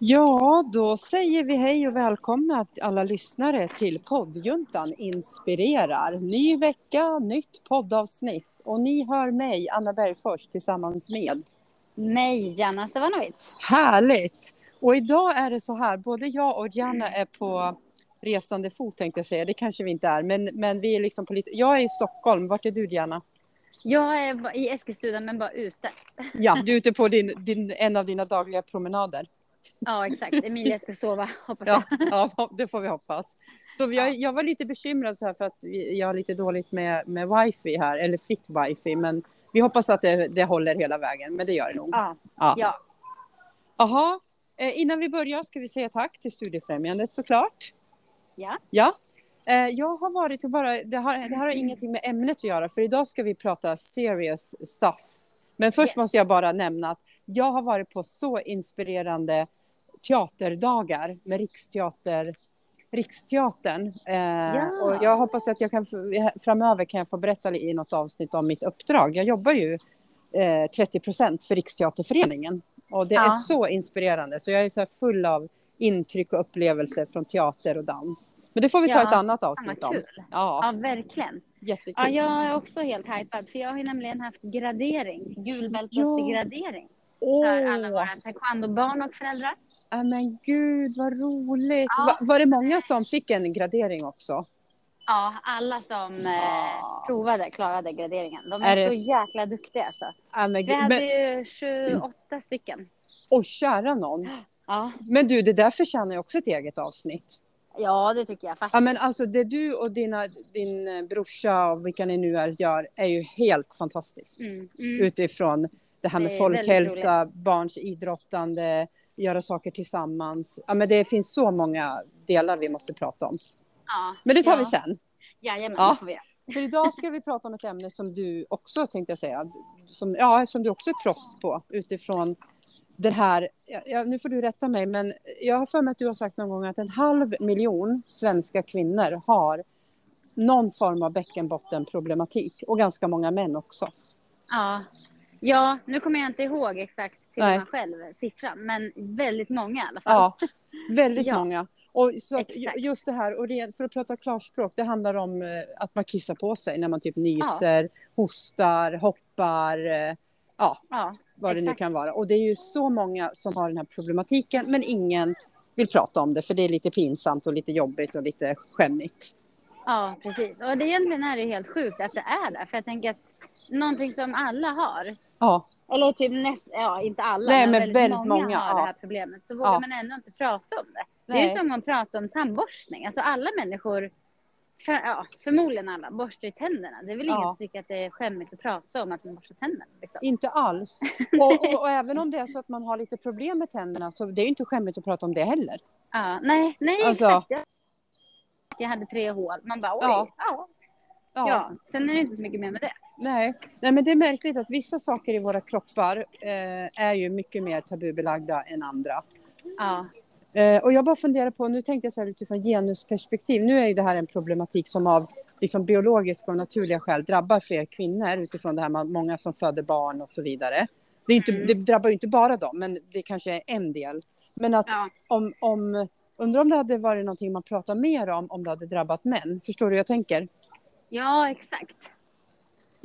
Ja, då säger vi hej och välkomna alla lyssnare till poddjuntan Inspirerar. Ny vecka, nytt poddavsnitt. Och ni hör mig, Anna Bergfors, tillsammans med mig, Janna Stevanovic. Härligt! Och idag är det så här, både jag och Janna är på resande fot tänkte jag säga, det kanske vi inte är, men, men vi är liksom på lite... Jag är i Stockholm, vart är du Janna? Jag är i Eskilstuna men bara ute. Ja, du är ute på din, din, en av dina dagliga promenader. Ja, exakt. Emilia ska sova, hoppas jag. Ja, ja det får vi hoppas. Så jag, jag var lite bekymrad så här för att jag har lite dåligt med, med wifi här, eller fick wifi, men vi hoppas att det, det håller hela vägen, men det gör det nog. Ja. ja. Jaha, eh, innan vi börjar ska vi säga tack till Studiefrämjandet såklart. Ja. Ja. Eh, jag har varit och bara, det har, det har ingenting med ämnet att göra, för idag ska vi prata serious stuff. Men först yes. måste jag bara nämna att jag har varit på så inspirerande teaterdagar med Riksteater, Riksteatern. Eh, ja. och jag hoppas att jag kan framöver kan jag få berätta i något avsnitt om mitt uppdrag. Jag jobbar ju eh, 30 procent för Riksteaterföreningen och det ja. är så inspirerande så jag är så full av intryck och upplevelser från teater och dans. Men det får vi ta ja, ett annat avsnitt om. Ja. ja, verkligen. Jättekul. Ja, jag är också helt hypad för jag har nämligen haft gradering, gulbältesgradering. Ja. För alla våra taekwondo-barn och föräldrar. Ja, men gud vad roligt. Ja. Var, var det många som fick en gradering också? Ja, alla som eh, provade klarade graderingen. De är, är så det... jäkla duktiga alltså. Ja, men, vi hade men... ju 28 stycken. Åh, kära någon. Ja. Men du, det där förtjänar ju också ett eget avsnitt. Ja, det tycker jag faktiskt. Ja, men alltså det du och dina, din brorsa och vilka ni nu är gör är ju helt fantastiskt. Mm, mm. Utifrån det här med det folkhälsa, barns idrottande, göra saker tillsammans. Ja, men det finns så många delar vi måste prata om. Ja, men det tar ja. vi sen. Jajamän, ja. det får vi För idag ska vi prata om ett ämne som du också tänkte jag säga, som, ja, som du också är proffs på utifrån den här, ja, nu får du rätta mig, men jag har för mig att du har sagt någon gång att en halv miljon svenska kvinnor har någon form av bäckenbottenproblematik och ganska många män också. Ja, ja nu kommer jag inte ihåg exakt till mig själv siffran, men väldigt många i alla fall. Ja, väldigt ja. många. Och så just det här, och det, för att prata klarspråk, det handlar om eh, att man kissar på sig när man typ nyser, ja. hostar, hoppar, eh, ja, ja vad det exakt. nu kan vara. Och det är ju så många som har den här problematiken, men ingen vill prata om det, för det är lite pinsamt och lite jobbigt och lite skämmigt. Ja, precis. Och det egentligen är det helt sjukt att det är det, för jag tänker att någonting som alla har. Ja. Eller typ näst, ja inte alla, Nej, men, väldigt, väldigt många, många, har ja. det här problemet. Så vågar ja. man ändå inte prata om det. Nej. Det är som att prata om tandborstning. Alltså alla människor, för, ja, förmodligen alla, borstar tänderna. Det är väl ingen som tycker att det är skämmigt att prata om att man borstar tänderna. Liksom. Inte alls. och, och, och, även om det är så att man har lite problem med tänderna så det är inte skämmigt att prata om det heller. Ja, nej, nej alltså. exakt. Jag hade tre hål. Man bara oj, ja. Ja. ja. Sen är det inte så mycket mer med det. Nej. Nej, men det är märkligt att vissa saker i våra kroppar eh, är ju mycket mer tabubelagda än andra. Ja. Eh, och jag bara funderar på, nu tänkte jag så här utifrån genusperspektiv, nu är ju det här en problematik som av liksom, biologiska och naturliga skäl drabbar fler kvinnor utifrån det här med många som föder barn och så vidare. Det, inte, mm. det drabbar ju inte bara dem, men det kanske är en del. Men att ja. om, om, undrar om det hade varit någonting man pratar mer om om det hade drabbat män. Förstår du hur jag tänker? Ja, exakt.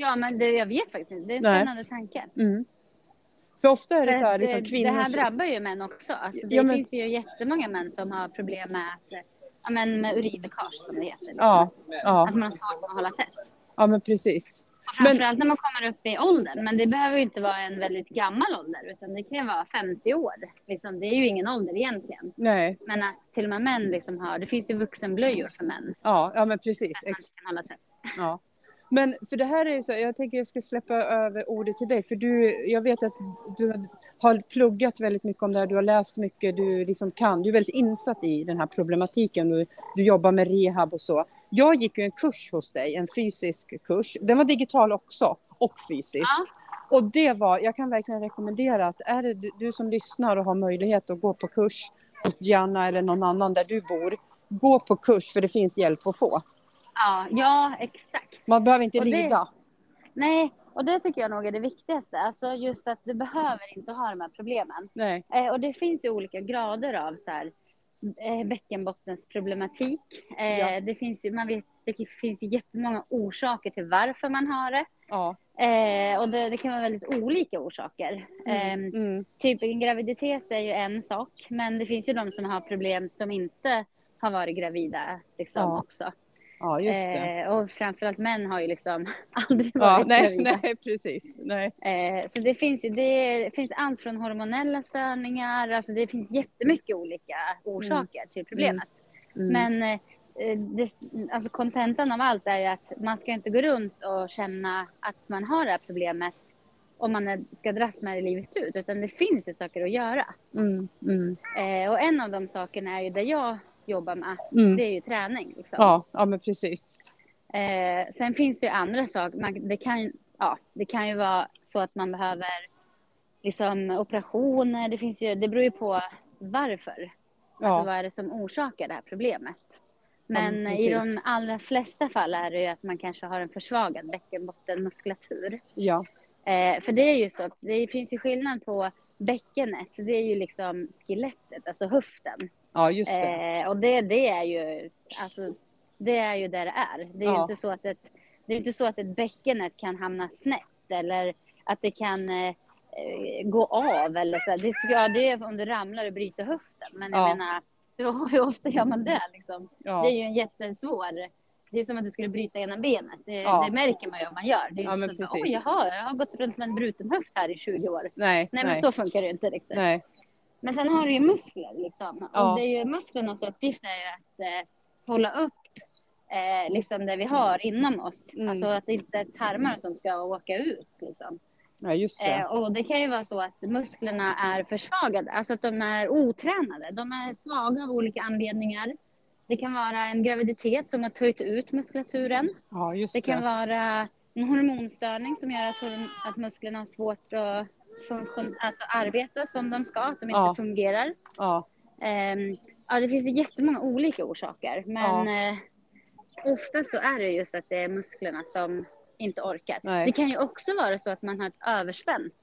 Ja, men det, jag vet faktiskt inte. Det är en spännande Nej. tanke. Mm. För ofta är det så här, liksom, kvinnor... Det här drabbar ju män också. Alltså, det ja, men... finns ju jättemånga män som har problem med, att, ja, men med urinläckage som det heter. Liksom. Ja, ja. Att man har svårt att hålla tätt. Ja, men precis. Framförallt men... när man kommer upp i åldern. Men det behöver ju inte vara en väldigt gammal ålder. Utan det kan ju vara 50 år. Liksom, det är ju ingen ålder egentligen. Nej. Men att till och med män liksom har... Det finns ju vuxenblöjor för män. Ja, ja men precis. Tätt. Ja. Men för det här är ju så, jag tänker jag ska släppa över ordet till dig, för du, jag vet att du har pluggat väldigt mycket om det här, du har läst mycket, du liksom kan, du är väldigt insatt i den här problematiken, du, du jobbar med rehab och så. Jag gick ju en kurs hos dig, en fysisk kurs, den var digital också, och fysisk. Ja. Och det var, jag kan verkligen rekommendera att är det du, du som lyssnar och har möjlighet att gå på kurs hos Gianna eller någon annan där du bor, gå på kurs för det finns hjälp att få. Ja, ja exakt. Man behöver inte och lida. nej, Och det tycker jag nog är det viktigaste. Alltså just att du behöver inte ha de här problemen. Nej. Eh, och det finns ju olika grader av så här, eh, bäckenbottens problematik. Eh, ja. Det finns ju, man vet, det finns ju jättemånga orsaker till varför man har det. Ja. Eh, och det, det, kan vara väldigt olika orsaker. Mm. Eh, mm. Typ en graviditet är ju en sak, men det finns ju de som har problem som inte har varit gravida liksom, ja. också. Ja, just det. Eh, och framförallt män har ju liksom aldrig varit ja, nej, gravida. Nej, precis. Nej. Eh, så det finns ju det finns allt från hormonella störningar, alltså det finns jättemycket olika orsaker mm. till problemet. Mm. Mm. Men eh, det, alltså kontentan av allt är ju att man ska inte gå runt och känna att man har det här problemet om man ska dras med det livet ut, utan det finns ju saker att göra. Mm, mm. Eh, och en av de sakerna är ju där jag jobbar med, mm. det är ju träning. Liksom. Ja, ja men precis. Eh, sen finns det ju andra saker. Man, det, kan, ja, det kan ju vara så att man behöver liksom, operationer. Det, finns ju, det beror ju på varför. Ja. Alltså vad är det som orsakar det här problemet. Men ja, i de allra flesta fall är det ju att man kanske har en försvagad bäckenbottenmuskulatur. Ja. Eh, för det är ju så, det finns ju skillnad på bäckenet, det är ju liksom skelettet, alltså höften. Ja, just det. Eh, och det, det är ju, alltså, det är ju där det är. Det är ja. ju inte så att ett, det är inte så att ett bäckenet kan hamna snett eller att det kan eh, gå av eller så. Det, ja, det är om du ramlar och bryter höften. Men jag ja. menar, hur, hur, ofta gör man det liksom? Ja. Det är ju en jättesvår det är som att du skulle bryta ena benet. Det, ja. det märker man ju om man gör. Det är ja, inte så att, jaha, jag har gått runt med en bruten höft här i 20 år. Nej, nej, men så funkar det inte riktigt. Nej. Men sen har du ju muskler liksom. Ja. Och det är ju musklernas uppgift är ju att eh, hålla upp eh, liksom det vi har inom oss. Mm. Alltså att inte tarmar som ska åka ut liksom. Ja, just det. Eh, och det kan ju vara så att musklerna är försvagade, alltså att de är otränade. De är svaga av olika anledningar. Det kan vara en graviditet som har töjt ut muskulaturen. Ja, just det. det kan vara en hormonstörning som gör att, att musklerna har svårt att funktion, alltså arbeta som de ska, att de inte ja. fungerar. Ja. Um, ja, det finns ju jättemånga olika orsaker, men ja. uh, ofta så är det just att det är musklerna som inte orkar. Nej. Det kan ju också vara så att man har ett överspänt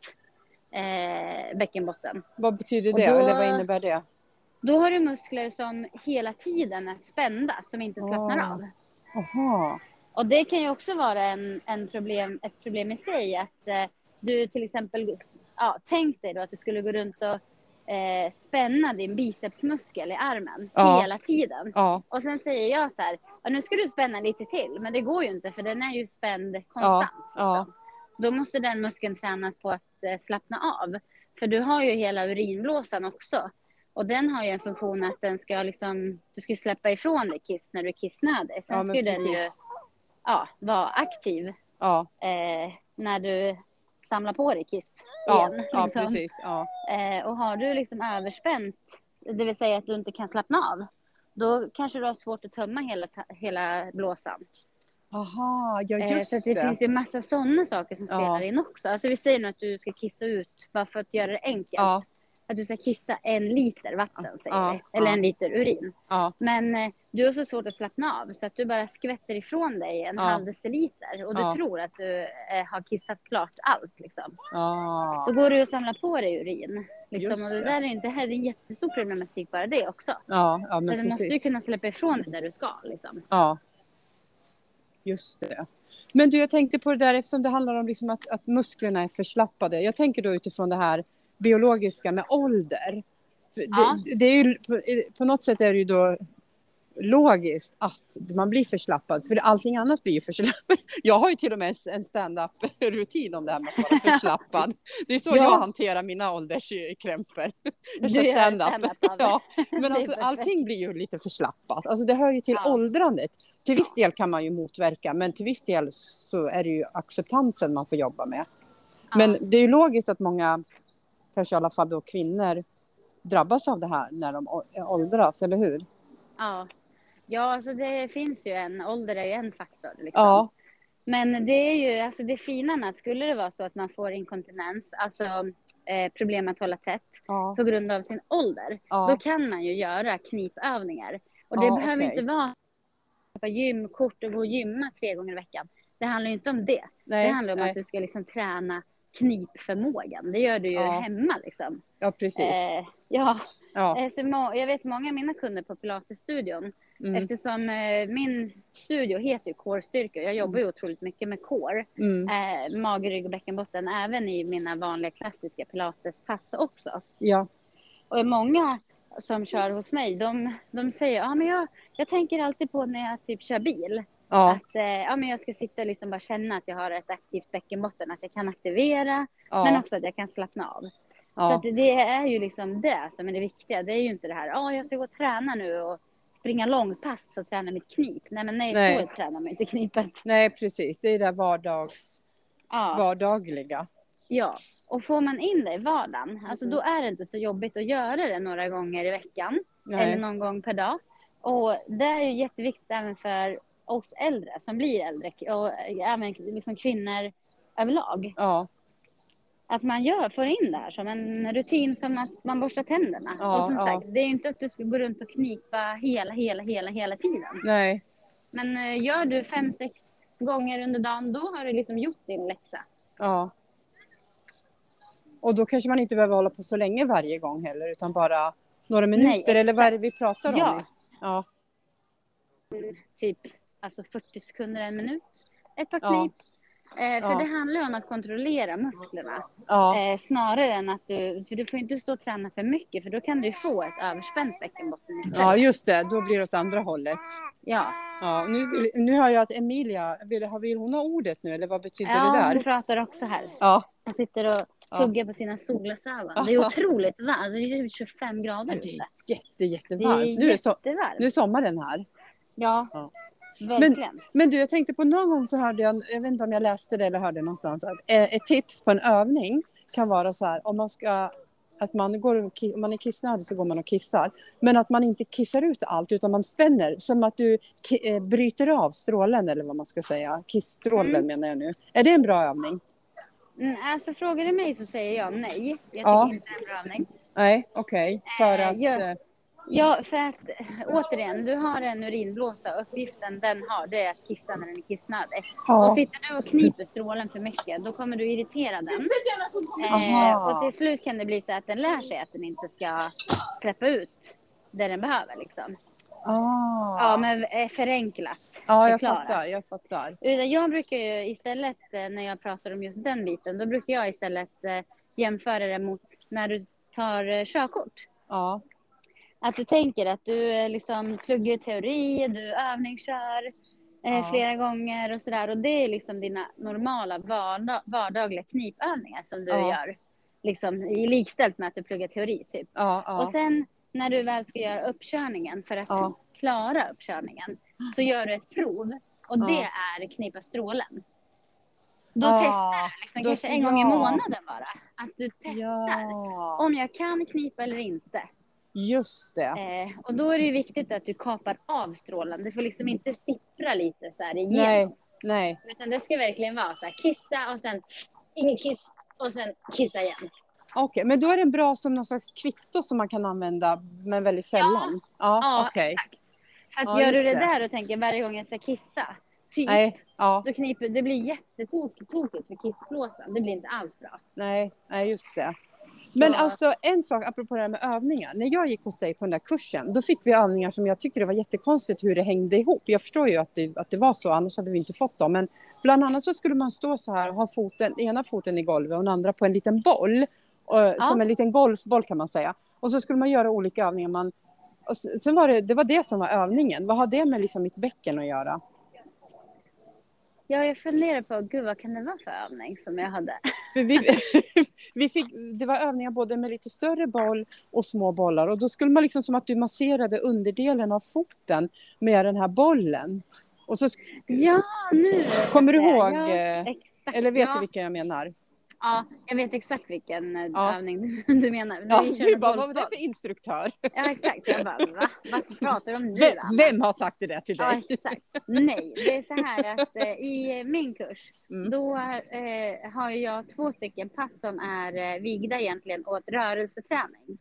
eh, bäckenbotten. Vad betyder det? Då, Eller vad innebär det? Då har du muskler som hela tiden är spända, som inte slappnar oh. av. Aha. Och det kan ju också vara en, en problem, ett problem i sig, att eh, du till exempel ja, tänk dig då att du skulle gå runt och eh, spänna din bicepsmuskel i armen ja. hela tiden. Ja. Och sen säger jag så här, nu ska du spänna lite till, men det går ju inte för den är ju spänd konstant. Liksom. Då måste den muskeln tränas på att eh, slappna av. För du har ju hela urinblåsan också. Och den har ju en funktion att den ska liksom, du ska släppa ifrån dig kiss när du är kissnödig. Sen ja, ska den ju ja, vara aktiv ja. eh, när du samla på dig kiss ja, igen. Ja, liksom. precis. Ja. Eh, och har du liksom överspänt, det vill säga att du inte kan slappna av, då kanske du har svårt att tömma hela, hela blåsan. Aha, ja just eh, så det. det. finns ju massa sådana saker som spelar ja. in också. Alltså vi säger nu att du ska kissa ut, bara för att göra det enkelt. Ja att du ska kissa en liter vatten, säger ja, vi. Eller ja. en liter urin. Ja. Men eh, du har så svårt att slappna av så att du bara skvätter ifrån dig en halv deciliter och du tror att du eh, har kissat klart allt. Liksom. Då går du och samlar på dig urin. Liksom, och det, där är inte, det är en jättestor problematik bara det också. Ja, ja, men så du måste ju kunna släppa ifrån dig där du ska. Liksom. Ja, just det. Men du, jag tänkte på det där eftersom det handlar om liksom att, att musklerna är förslappade. Jag tänker då utifrån det här biologiska med ålder. Ja. Det, det, är ju, på något sätt är det ju då logiskt att man blir förslappad, för allting annat blir ju förslappad. Jag har ju till och med en stand-up-rutin om det här med att vara förslappad. Det är så ja. jag hanterar mina ålderskrämpor. Jag kör stand-up. Ja. Men alltså, allting blir ju lite förslappat. Alltså, det hör ju till ja. åldrandet. Till viss del kan man ju motverka, men till viss del så är det ju acceptansen man får jobba med. Men det är ju logiskt att många kanske i alla fall då kvinnor drabbas av det här när de åldras, eller hur? Ja, ja alltså det finns ju en, ålder är ju en faktor. Liksom. Ja. Men det är ju, alltså det fina med skulle det vara så att man får inkontinens, alltså eh, problem att hålla tätt ja. på grund av sin ålder, ja. då kan man ju göra knipövningar. Och det behöver okay. inte vara gymkort och gå och gymma tre gånger i veckan. Det handlar ju inte om det. Nej, det handlar om nej. att du ska liksom träna knipförmågan. Det gör du ju ja. hemma liksom. Ja, precis. Eh, ja, ja. Eh, så jag vet många av mina kunder på Pilatesstudion, mm. eftersom eh, min studio heter ju core-styrka. Jag jobbar ju mm. otroligt mycket med core, mm. eh, mage, rygg och bäckenbotten, även i mina vanliga klassiska pilatespass också. Ja. Och många som kör hos mig, de, de säger, ja men jag, jag tänker alltid på när jag typ kör bil. Ja. Att eh, ja, men jag ska sitta och liksom bara känna att jag har ett aktivt bäckenbotten, att jag kan aktivera, ja. men också att jag kan slappna av. Ja. Så det är ju liksom det som är det viktiga. Det är ju inte det här, ja oh, jag ska gå och träna nu och springa långpass och träna mitt knip. Nej men nej, nej. så tränar man inte knipet. Nej precis, det är det vardags, ja. vardagliga. Ja, och får man in det i vardagen, alltså då är det inte så jobbigt att göra det några gånger i veckan. Nej. Eller någon gång per dag. Och det är ju jätteviktigt även för oss äldre som blir äldre och även liksom kvinnor överlag. Ja. Att man gör, får in det här som en rutin som att man borstar tänderna. Ja, och som ja. sagt, det är inte att du ska gå runt och knipa hela, hela, hela, hela tiden. Nej. Men eh, gör du fem, sex gånger under dagen, då har du liksom gjort din läxa. Ja. Och då kanske man inte behöver hålla på så länge varje gång heller, utan bara några minuter, Nej, eller vad är det vi pratar om? Ja. ja. Typ alltså 40 sekunder, en minut. Ett par knip. Eh, för ja. det handlar ju om att kontrollera musklerna. Ja. Eh, snarare än att du, för du får inte stå och träna för mycket för då kan du få ett överspänt bäckenbotten istället. Ja just det, då blir det åt andra hållet. Ja. ja nu, nu har jag att Emilia, vill, vill hon ha ordet nu eller vad betyder ja, det där? Ja, hon pratar också här. Ja. Hon sitter och tuggar på sina solglasögon. Det är otroligt varmt, det är 25 grader ute. Det är jätte, jättevarmt. Det är nu, är so nu är sommaren här. Ja. Men, men, du, jag tänkte på någon gång så hörde jag, jag vet inte om jag läste det eller hörde någonstans, att eh, ett tips på en övning kan vara så här, om man ska att man går, om man är kissnödig så går man och kissar. Men att man inte kissar ut allt utan man spänner som att du eh, bryter av strålen eller vad man ska säga. Kissstrålen mm. menar jag nu. Är det en bra övning? Mm, alltså frågar du mig så säger jag nej. Jag tycker ja. inte det är en bra övning. Nej, okej. Okay. För eh, att... Jag, Ja, för att återigen, du har en urinblåsa. Uppgiften den har, det är att kissa när den är kissnödig. Ja. Och sitter du och kniper strålen för mycket, då kommer du irritera den. Eh, och till slut kan det bli så att den lär sig att den inte ska släppa ut det den behöver liksom. Ah. Ja, men eh, förenklat. Ja, jag förklarat. fattar. Jag fattar. Jag brukar ju istället, eh, när jag pratar om just den biten, då brukar jag istället eh, jämföra det mot när du tar körkort. Ja. Att du tänker att du liksom pluggar teori, du övningskör eh, ja. flera gånger och sådär. Och det är liksom dina normala vardag, vardagliga knipövningar som du ja. gör. Liksom likställt med att du pluggar teori typ. Ja, och sen när du väl ska göra uppkörningen för att klara uppkörningen så gör du ett prov och det är knipa strålen. Då ja, testar du liksom, kanske en gång i månaden bara. Att du testar om jag kan knipa eller inte. Just det. Eh, och då är det ju viktigt att du kapar av strålen. Det får liksom inte sippra lite så här igenom. Nej, nej. Utan det ska verkligen vara så här, kissa och sen ingen kiss och sen kissa igen. Okej, okay, men då är den bra som någon slags kvitto som man kan använda, men väldigt sällan? Ja, ja, okay. exakt. För att ja, gör du det, det, där och tänker varje gång jag ska kissa, typ, nej, ja. då kniper, det blir jättetokigt för kissblåsan. Det blir inte alls bra. Nej, nej just det. Men alltså en sak apropå det här med övningar. När jag gick hos dig på den där kursen, då fick vi övningar som jag tyckte det var jättekonstigt hur det hängde ihop. Jag förstår ju att det, att det var så, annars hade vi inte fått dem. Men bland annat så skulle man stå så här och ha foten, ena foten i golvet och den andra på en liten boll. Ja. Som en liten golfboll kan man säga. Och så skulle man göra olika övningar. Man, och sen var det, det var det som var övningen. Vad har det med liksom mitt bäcken att göra? Ja, jag funderar på, gud vad kan det vara för övning som jag hade? För vi, vi fick, det var övningar både med lite större boll och små bollar och då skulle man liksom som att du masserade underdelen av foten med den här bollen. Och så, ja, nu! Kommer du ihåg? Ja, eh, exakt, eller vet ja. du vilka jag menar? Ja, jag vet exakt vilken eh, ja. övning du menar. Ja, du bara, vad var det för instruktör? Ja, exakt. Jag bara, va? Vad pratar du om nu? Vem, vem, har sagt det till dig? Ja, exakt. Nej, det är så här att eh, i min kurs, mm. då eh, har jag två stycken pass som är eh, vigda egentligen åt rörelseträning.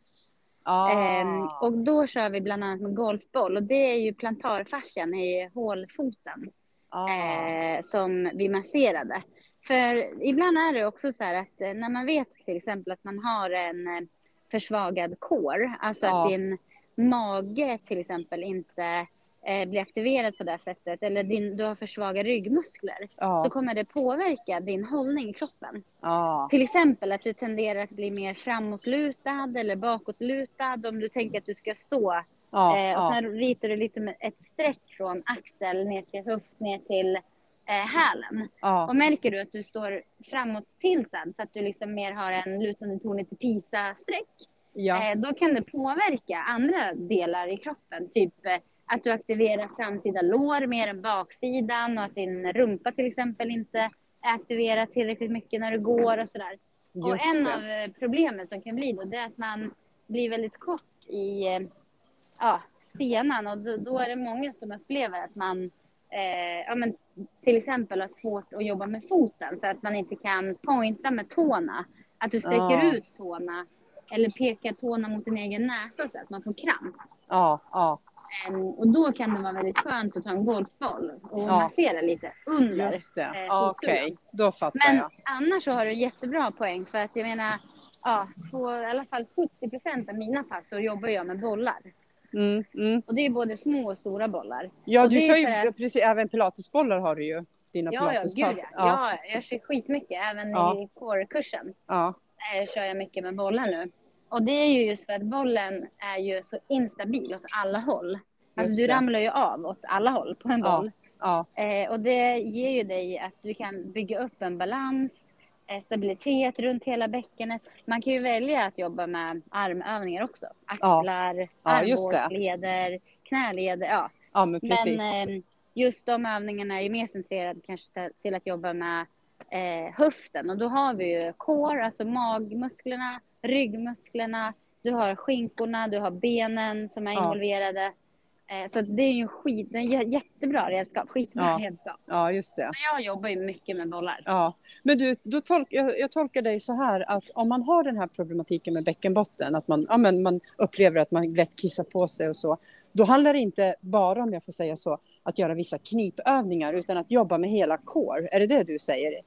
Ah. Eh, och då kör vi bland annat med golfboll och det är ju plantarfascian i hålfoten. ah. eh, som vi masserade. För ibland är det också så här att eh, när man vet till exempel att man har en eh, försvagad kår, alltså ja. att din mage till exempel inte eh, blir aktiverad på det sättet eller din, du har för svaga ryggmuskler ja. så kommer det påverka din hållning i kroppen. Ja. Till exempel att du tenderar att bli mer framåtlutad eller bakåtlutad om du tänker att du ska stå. Ja, eh, och sen ritar du lite med ett streck från axel ner till höft ner till eh, hälen. Och märker du att du står framåt-tiltad så att du liksom mer har en lutande ton lite Pisa-streck. Eh, då kan det påverka andra delar i kroppen, typ eh, att du aktiverar framsida lår mer än baksidan och att din rumpa till exempel inte är aktiverad tillräckligt mycket när du går och sådär. och en det. av eh, problemen som kan bli då det är att man blir väldigt kort i eh, ja, senan och då, då är det många som upplever att man eh, ja, men till exempel har svårt att jobba med foten så att man inte kan pointa med tårna. Att du sträcker ja. ut tårna eller pekar tårna mot din egen näsa så att man får kramp. Ja, ja. Um, och då kan det vara väldigt skönt att ta en golfboll och ja. massera lite under Just det. Eh, Okej, okay. då fattar Men jag. Men annars så har du jättebra poäng för att jag menar, ja, på i alla fall 70 procent av mina pass så jobbar jag med bollar. Mm, mm. Och det är både små och stora bollar. Ja, du kör ju att... precis, även pilatesbollar har du ju. Dina ja, ja, gud ja. ja. ja. jag kör skitmycket, även ja. i core-kursen. Ja. Eh, kör jag mycket med bollar nu. Och det är ju just för att bollen är ju så instabil åt alla håll. Alltså du ramlar ju av åt alla håll på en boll. Ja. Eh, och det ger ju dig att du kan bygga upp en balans, stabilitet runt hela bäckenet. Man kan ju välja att jobba med armövningar också. Axlar, ja. armbågsleder, knäleder. Ja. ja men, men eh, just de övningarna är mer centrerade kanske till att jobba med eh, höften. Och då har vi ju core, alltså magmusklerna, ryggmusklerna, du har skinkorna, du har benen som är involverade. Eh, så det är ju skit, det är jättebra redskap, skitbra ja. redskap. Ja, just det. Så jag jobbar ju mycket med bollar. Ja, men du, då tolk, jag, jag, tolkar dig så här att om man har den här problematiken med bäckenbotten, att man, ja, men man upplever att man lätt kissar på sig och så, då handlar det inte bara, om jag får säga så, att göra vissa knipövningar, utan att jobba med hela core. Är det det du säger?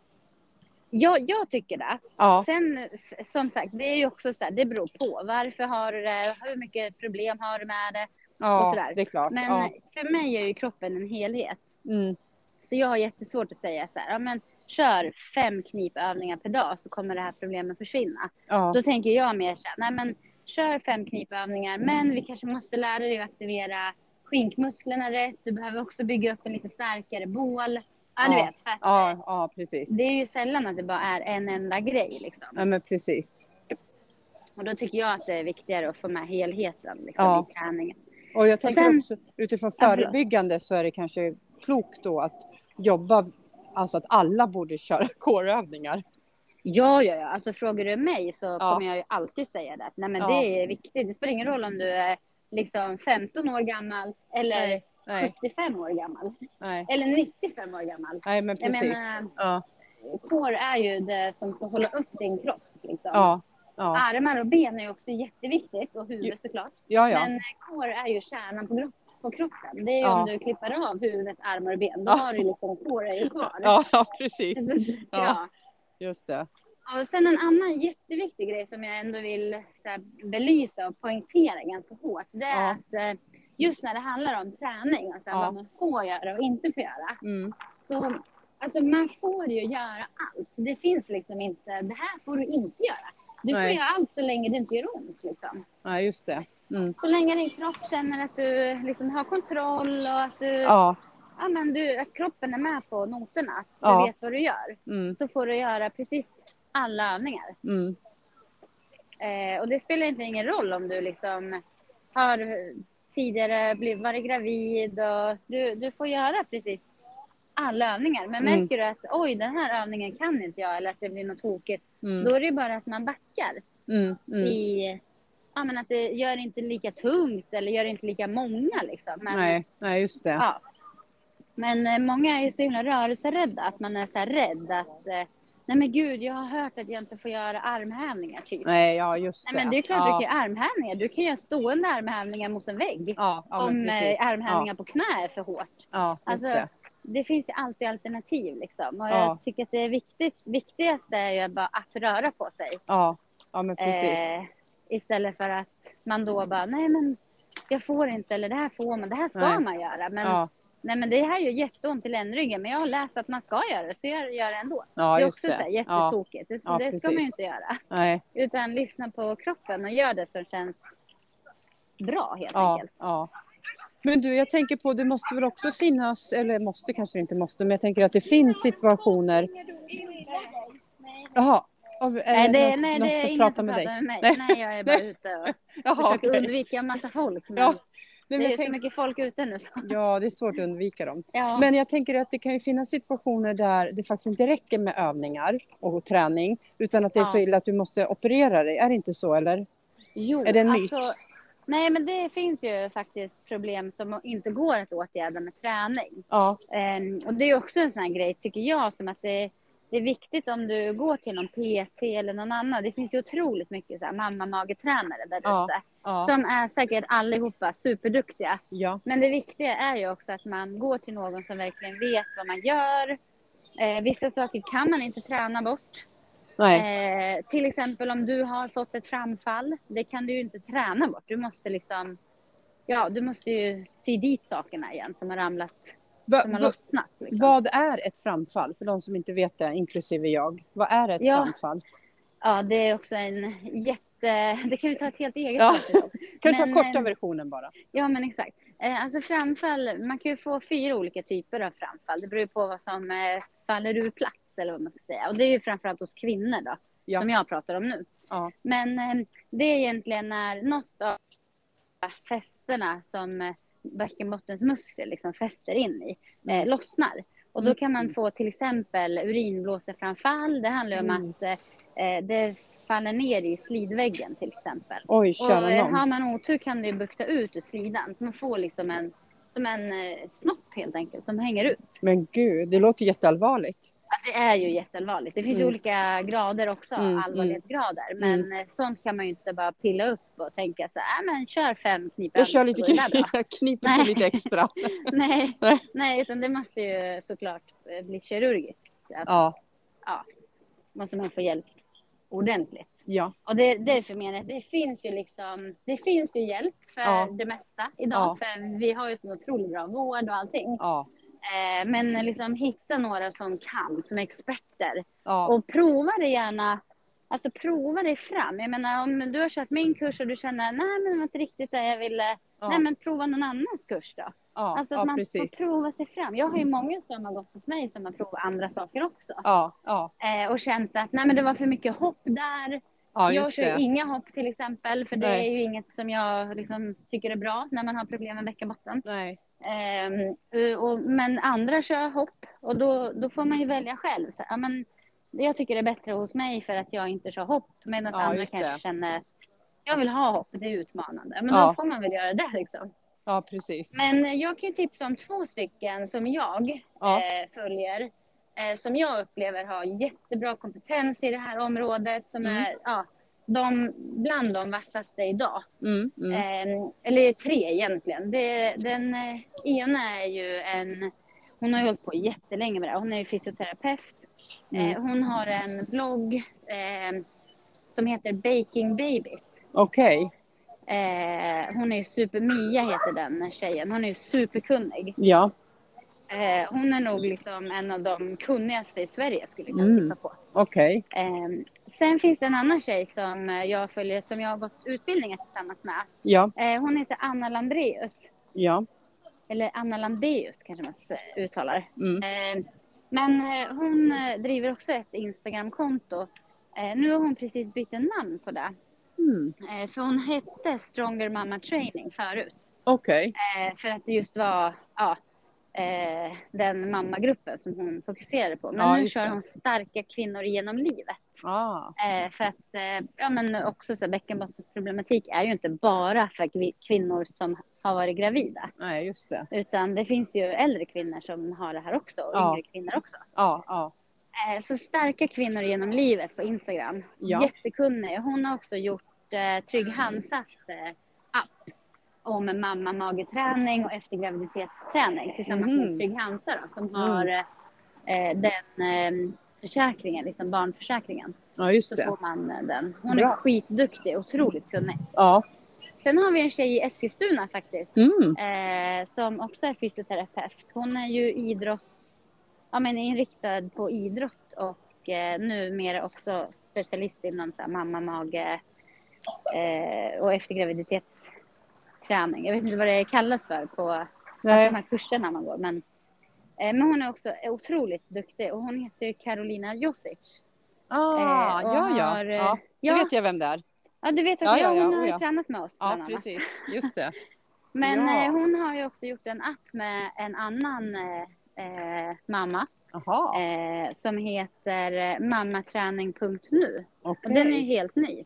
Ja, jag tycker det. Ja. Sen som sagt, det är ju också så här, det beror på. Varför har du det? Hur mycket problem har du med det? Ja, och sådär. det är klart. Men ja. för mig är ju kroppen en helhet. Mm. Så jag har jättesvårt att säga så här, ja, men kör fem knipövningar per dag så kommer det här problemet försvinna. Ja. Då tänker jag mer så här, nej men kör fem knipövningar men vi kanske måste lära dig att aktivera skinkmusklerna rätt. Du behöver också bygga upp en lite starkare bål. Ja, du vet. För ja, ja, precis. Det är ju sällan att det bara är en enda grej. Liksom. Ja, men precis. Och då tycker jag att det är viktigare att få med helheten liksom, ja. i träningen. Och jag tänker och sen, också utifrån förebyggande så är det kanske klokt då att jobba, alltså att alla borde köra kårövningar. Ja, ja, ja. Alltså frågar du mig så ja. kommer jag ju alltid säga det. Nej, men ja. det är viktigt. Det spelar ingen roll om du är liksom 15 år gammal eller Nej. Nej. 75 år gammal. Nej. Eller 95 år gammal. Nej, men precis. Jag menar, ja. kår är ju det som ska hålla upp din kropp. Liksom. Ja. Ja. Armar och ben är också jätteviktigt och huvud såklart. Ja, ja. Men kår är ju kärnan på, på kroppen. Det är ju ja. om du klipper av huvudet, armar och ben. Då ja. har du liksom ju kvar. Ja, ja precis. ja. Just det. Och sen en annan jätteviktig grej som jag ändå vill här, belysa och poängtera ganska hårt. Det är att eh, just när det handlar om träning, alltså vad man får göra och inte får göra. Mm. Så alltså man får ju göra allt. Det finns liksom inte, det här får du inte göra. Du får göra allt så länge det inte gör ont. Liksom. Ja, just det. Mm. Så länge din kropp känner att du liksom har kontroll och att, du, ja. Ja, men du, att kroppen är med på noterna, att ja. du vet vad du gör, mm. så får du göra precis alla övningar. Mm. Eh, och det spelar inte ingen roll om du liksom har tidigare blivit, varit gravid och du, du får göra precis alla övningar. Men mm. märker du att oj, den här övningen kan inte jag eller att det blir något tokigt, mm. då är det bara att man backar. Mm. mm. I, ja, men att det gör inte lika tungt eller gör inte lika många. Liksom. Men, nej, nej, just det. Ja. Men eh, många är ju så himla rörelserädda, att man är så här rädd att eh, Nej men gud, jag har hört att jag inte får göra armhävningar typ. Nej, ja just det. Nej, men det är klart ja. du kan göra armhävningar. Du kan göra stående armhävningar mot en vägg. Ja, ja om eh, armhävningar på knä är för hårt. Ja, just alltså, det. Det finns ju alltid alternativ liksom. Och Ja. jag tycker att det viktigt, viktigaste är ju bara att röra på sig. Ja, ja men precis. Eh, istället för att man då bara, nej men jag får inte eller det här får man, det här ska Nej. man göra. Men, ja, Nej men det här gör jätteont i ländryggen men jag har läst att man ska göra det så jag gör det ändå. ja det är också så här det. Jättetokigt. Det, Ja, det ska man ju inte göra. nej, Utan lyssna på kroppen och gör det som känns bra helt enkelt. ja. Men du, jag tänker på, det måste väl också finnas, eller måste kanske inte måste, men jag tänker att det finns situationer. Jaha. Nej, det, någon, nej, något det är att ingen prata som med pratar dig? med mig. Nej. Nej, jag är bara ute och Jaha, försöker okej. undvika en massa folk. Men Ja, Nej, det är jag så tänk, mycket folk ute nu. Så. ja, det är svårt att undvika dem. Ja. Men jag tänker att det kan ju finnas situationer där det faktiskt inte räcker med övningar och träning, utan att det är Ja. så illa att du måste operera dig. Är det inte så, eller? Jo, Är det en myt? Nej, men det finns ju faktiskt problem som inte går att åtgärda med träning. Ja, Ehm, och det är också en sån här grej, tycker jag, som att det, det är viktigt om du går till någon PT eller någon annan. Det finns ju otroligt mycket så här mamma-magetränare där Ja. ute. ja, Som är säkert allihopa superduktiga. ja, Men det viktiga är ju också att man går till någon som verkligen vet vad man gör. Eh, vissa saker kan man inte träna bort. Eh, till exempel om du har fått ett framfall. Det kan du ju inte träna bort. Du måste liksom... Ja, du måste ju sy dit sakerna igen som har ramlat, Va, som har va, lossnat. Liksom. vad är ett framfall? För de som inte vet det, inklusive jag. Vad är ett Ja. framfall? Ja, det är också en jätte... Det kan vi ta ett helt eget Ja. Kan du ta korta eh, versionen bara? Ja, men exakt. Eh, Alltså framfall, man kan ju få fyra olika typer av framfall. Det beror ju på vad som eh, faller ur plats eller vad man ska säga. Och det är ju framförallt hos kvinnor då, Ja. som jag pratar om nu. Ja, Men eh, det är egentligen när något av fästena som eh, bäckenbottensmuskler liksom fäster in i eh, lossnar. Och då kan man få till exempel urinblåseframfall. Det handlar om Mm. att eh, det faller ner i slidväggen till exempel. oj, Och eh, har man otur kan det ju bukta ut ur slidan. Man får liksom en, som en eh, snopp helt enkelt, som hänger ut. Men gud, det låter jätteallvarligt. Det är ju jätteallvarligt. Det finns Mm. olika grader också, Mm, allvarlighetsgrader. Men eh, sånt kan man ju inte bara pilla upp och tänka så här, "Äh, men kör fem knipor Jag kör lite, så går det där bra." jag kniper Nej. lite extra. nej, Nej. utan det måste ju såklart eh, bli kirurgiskt. Att, Ja, ja, måste man få hjälp ordentligt. ja, Och det, därför menar jag det finns ju liksom, det finns ju hjälp för Ja. det mesta idag. Ja. För vi har ju så otroligt bra vård och allting. ja, Eh, men liksom hitta några som kan, som är experter. ja, Och prova det gärna, alltså prova dig fram. Jag menar om du har kört min kurs och du känner, nej men det var inte riktigt det jag ville. ja, Nej men prova någon annans kurs då. ja, Alltså att ja man precis. får prova sig fram. Jag har ju många som har gått hos mig som har provat andra saker också. Ja, ja, Eh, och känt att nej men det var för mycket hopp där. ja, jag kör det. inga hopp till exempel, för det Nej. är ju inget som jag liksom tycker är bra när man har problem med bäckenbotten. Nej, Ehm, och, men andra kör hopp och då, då får man ju välja själv. Så, ja, men, jag tycker det är bättre hos mig för att jag inte kör hopp, medan Ja, andra kanske det. känner jag vill ha hopp, det är utmanande. Men Ja. då får man väl göra det liksom. ja, precis. Men jag kan ju tipsa om två stycken som jag Ja. eh, följer. Eh, som jag upplever har jättebra kompetens i det här området. Som Mm. är ja, de, bland de vassaste idag. Mm, mm. Eh, eller tre egentligen. Det, den eh, ena är ju en... Hon har ju hållit på jättelänge med det. Hon är ju fysioterapeut. Mm. Eh, hon har en blogg eh, som heter Baking Babies. Okej, Eh, hon är ju super... Mia heter den tjejen. Hon är ju superkunnig. ja, Eh, hon är nog liksom en av de kunnigaste i Sverige skulle jag Mm. tippa på. okej, Eh, sen finns det en annan tjej som eh, jag följer, som jag har gått utbildningar tillsammans med. ja, Eh, hon heter Anna Landreus. ja, Eller Anna Landeus kanske man uttalar. mm, Eh, men hon driver också ett Instagramkonto. Nu har hon precis bytt namn på det. mm. För hon hette Stronger Mama Training förut. okej, Eh, för att det just var ja, eh, den mammagruppen som hon fokuserade på. Men Ja, nu kör det. hon starka kvinnor genom livet. ah, Eh, för att eh, ja, men också så bäckenbottensproblematik är ju inte bara för kvi- kvinnor som har varit gravida. nej, just det. Utan det finns ju äldre kvinnor som har det här också och Ja. yngre kvinnor också. Ja, ja, Eh, så starka kvinnor genom livet på Instagram. Ja. Jättekunnig. Hon har också gjort eh, Trygg Hansas eh. Om mamma-mageträning och eftergraviditetsträning tillsammans mm. med Trygg Hansa då, som mm. har eh, den eh, försäkringen, liksom barnförsäkringen. Ja, just det. Så får man eh, den. Hon Bra. är skitduktig, otroligt kunnig. Ja. Sen har vi en tjej i Eskilstuna faktiskt, mm. eh, som också är fysioterapeut. Hon är ju idrotts, ja, men inriktad på idrott och eh, numera också specialist inom så här, mamma, mage eh, och eftergraviditetsträning. Jag vet inte vad det kallas för på alltså, de här kurserna man går. Men, eh, men hon är också otroligt duktig och hon heter Carolina Josic. Ah, eh, ja, ja. Har, ja. Då vet jag vem det är. Ja, du vet att ja, ja, hon har ju tränat med oss. Ja, precis. Just det. Men eh, hon har ju också gjort en app med en annan eh, eh mamma. Eh, som heter eh, mammaträning.nu. Okay. Och den är helt ny.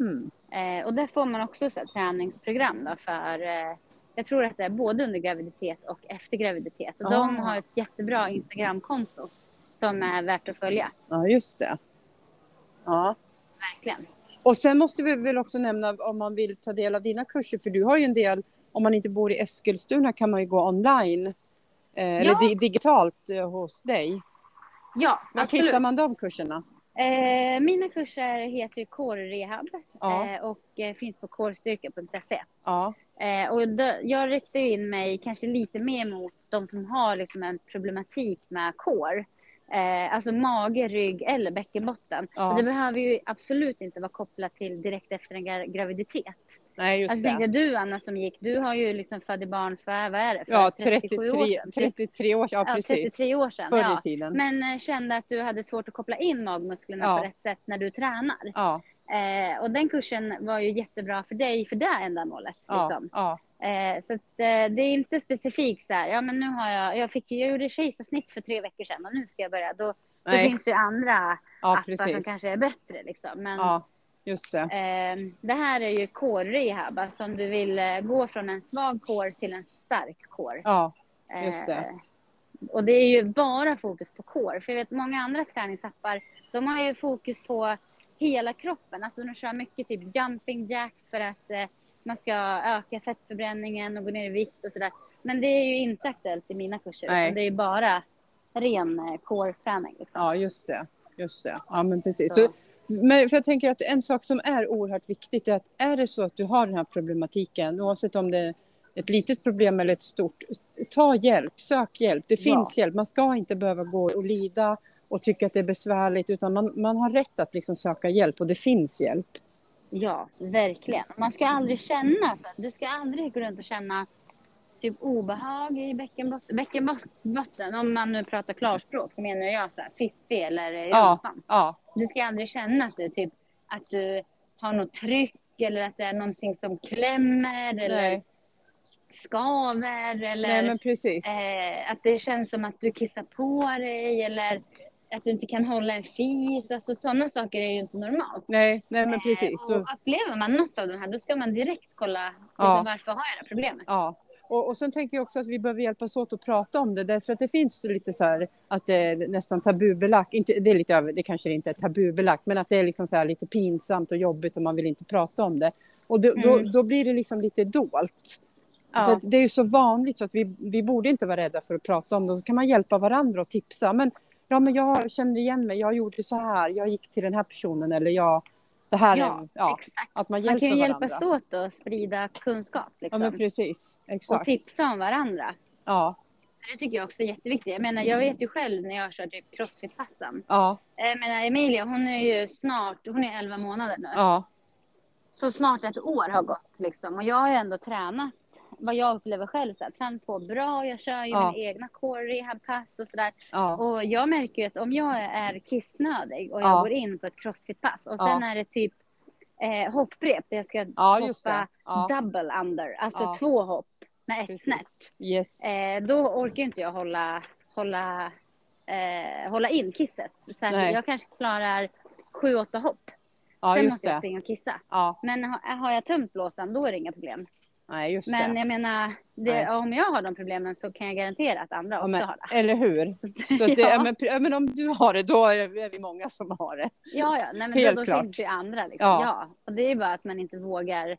Mm. Eh, och där får man också så träningsprogram då för jag tror att det är både under graviditet och efter graviditet. Och oh. de har ett jättebra Instagramkonto som är värt att följa. Ja, just det. Ja. Verkligen. Och sen måste vi väl också nämna om man vill ta del av dina kurser, för du har ju en del, om man inte bor i Eskilstuna kan man ju gå online, eh, ja. eller di digitalt eh, hos dig. Ja, Var absolut. hittar man de kurserna? Eh, mina kurser heter Core Rehab ja. eh, och eh, finns på corestyrka.se. Ja. Eh, och då, jag riktar in mig kanske lite mer mot de som har liksom en problematik med core. Eh, alltså mage, rygg eller bäckenbotten. Ja. Och det behöver ju absolut inte vara kopplat till direkt efter en graviditet. Nej, just alltså, det. Tänkte du Anna som gick, du har ju liksom födde barn för, vad är det? För ja, 33 år sedan. 33 år, ja, precis. Ja, 33 år sedan. Förr ja. i tiden. Men äh, kände att du hade svårt att koppla in magmusklerna ja. på rätt sätt när du tränar. Ja. Eh, och den kursen var ju jättebra för dig för det ändamålet. Liksom. Ja. Eh, så att, eh, det är inte specifikt så här, ja men nu har jag, jag fick, jag gjorde kejsarsnitt för tre veckor sedan och nu ska jag börja. Då, då finns det ju andra ja, appar precis. som kanske är bättre liksom. Men, ja, just det. Eh, det här är ju core rehab, alltså om du vill eh, gå från en svag core till en stark core. Ja, just det. Eh, och det är ju bara fokus på core, för jag vet många andra träningsappar, de har ju fokus på hela kroppen, alltså de kör mycket typ jumping jacks för att eh, man ska öka fettförbränningen och gå ner i vikt och sådär. Men det är ju inte aktuellt i mina kurser. Nej. Det är ju bara ren eh, core-träning. Liksom. Ja, just det. Just det. Ja, men precis. Så. Så, men för jag tänker att en sak som är oerhört viktigt är att är det så att du har den här problematiken, oavsett om det är ett litet problem eller ett stort, ta hjälp, sök hjälp. Det finns ja. hjälp. Man ska inte behöva gå och lida och tycka att det är besvärligt, utan man, man har rätt att liksom söka hjälp och det finns hjälp. Ja, verkligen. Man ska aldrig känna så. Du ska aldrig gå runt och känna typ obehag i bäckenbotten. Bäckenbotten, om man nu pratar klarspråk, så menar jag så här fiffig eller ja, ja. Du ska aldrig känna att det typ att du har något tryck eller att det är någonting som klämmer eller Nej. skaver eller Nej. Eh, att det känns som att du kissar på dig eller att du inte kan hålla en fis, alltså sådana saker är ju inte normalt. Nej, nej men precis. Eh, och upplever man något av de här, då ska man direkt kolla liksom, varför har jag det problemet. Ja. Och, och sen tänker jag också att vi behöver hjälpas åt att prata om det, därför att det finns lite så här att det är nästan tabubelagt, inte, det är lite över, det kanske inte är tabubelagt, men att det är liksom så här lite pinsamt och jobbigt och man vill inte prata om det. Och då, mm. då, då blir det liksom lite dolt. Ja. För det är ju så vanligt så att vi, vi borde inte vara rädda för att prata om det. Då kan man hjälpa varandra och tipsa. Men ja men jag känner igen mig, jag gjorde så här, jag gick till den här personen eller jag, det här ja, är, ja, exakt. att man hjälper Man kan ju hjälpas åt att sprida kunskap. Liksom. Ja men precis, exakt. Och tipsa om varandra. Ja. Det tycker jag också är jätteviktigt. Jag menar, jag vet ju själv när jag kör typ crossfit-passen. Ja. Jag menar, Emilia, hon är ju snart, hon är 11 månader nu. Ja. Så snart ett år har gått liksom. Och jag har ju ändå tränat vad jag upplever själv, så här, tränat på bra. Jag kör ju ja. mina egna core rehab-pass och sådär. Ja. Och jag märker ju att om jag är kissnödig och jag ja. går in på ett crossfit-pass och sen är det typ eh, hopprep där jag ska hoppa double under, alltså två hopp med ett snett. Yes. Eh, då orkar inte jag hålla, hålla, eh, hålla in kisset. Så jag kanske klarar sju, åtta hopp. Ja, Sen måste jag springa och kissa. Ja. Men har jag tömt blåsan, då är det inga problem. Nej, just men det. jag menar, det, om jag har de problemen så kan jag garantera att andra också men, har det. Eller hur? Så det, ja. men, men, om du har det, då är vi många som har det. Ja, ja. Nej, men Helt då, då klart. finns det ju andra. Liksom. Ja. ja. Och det är bara att man inte vågar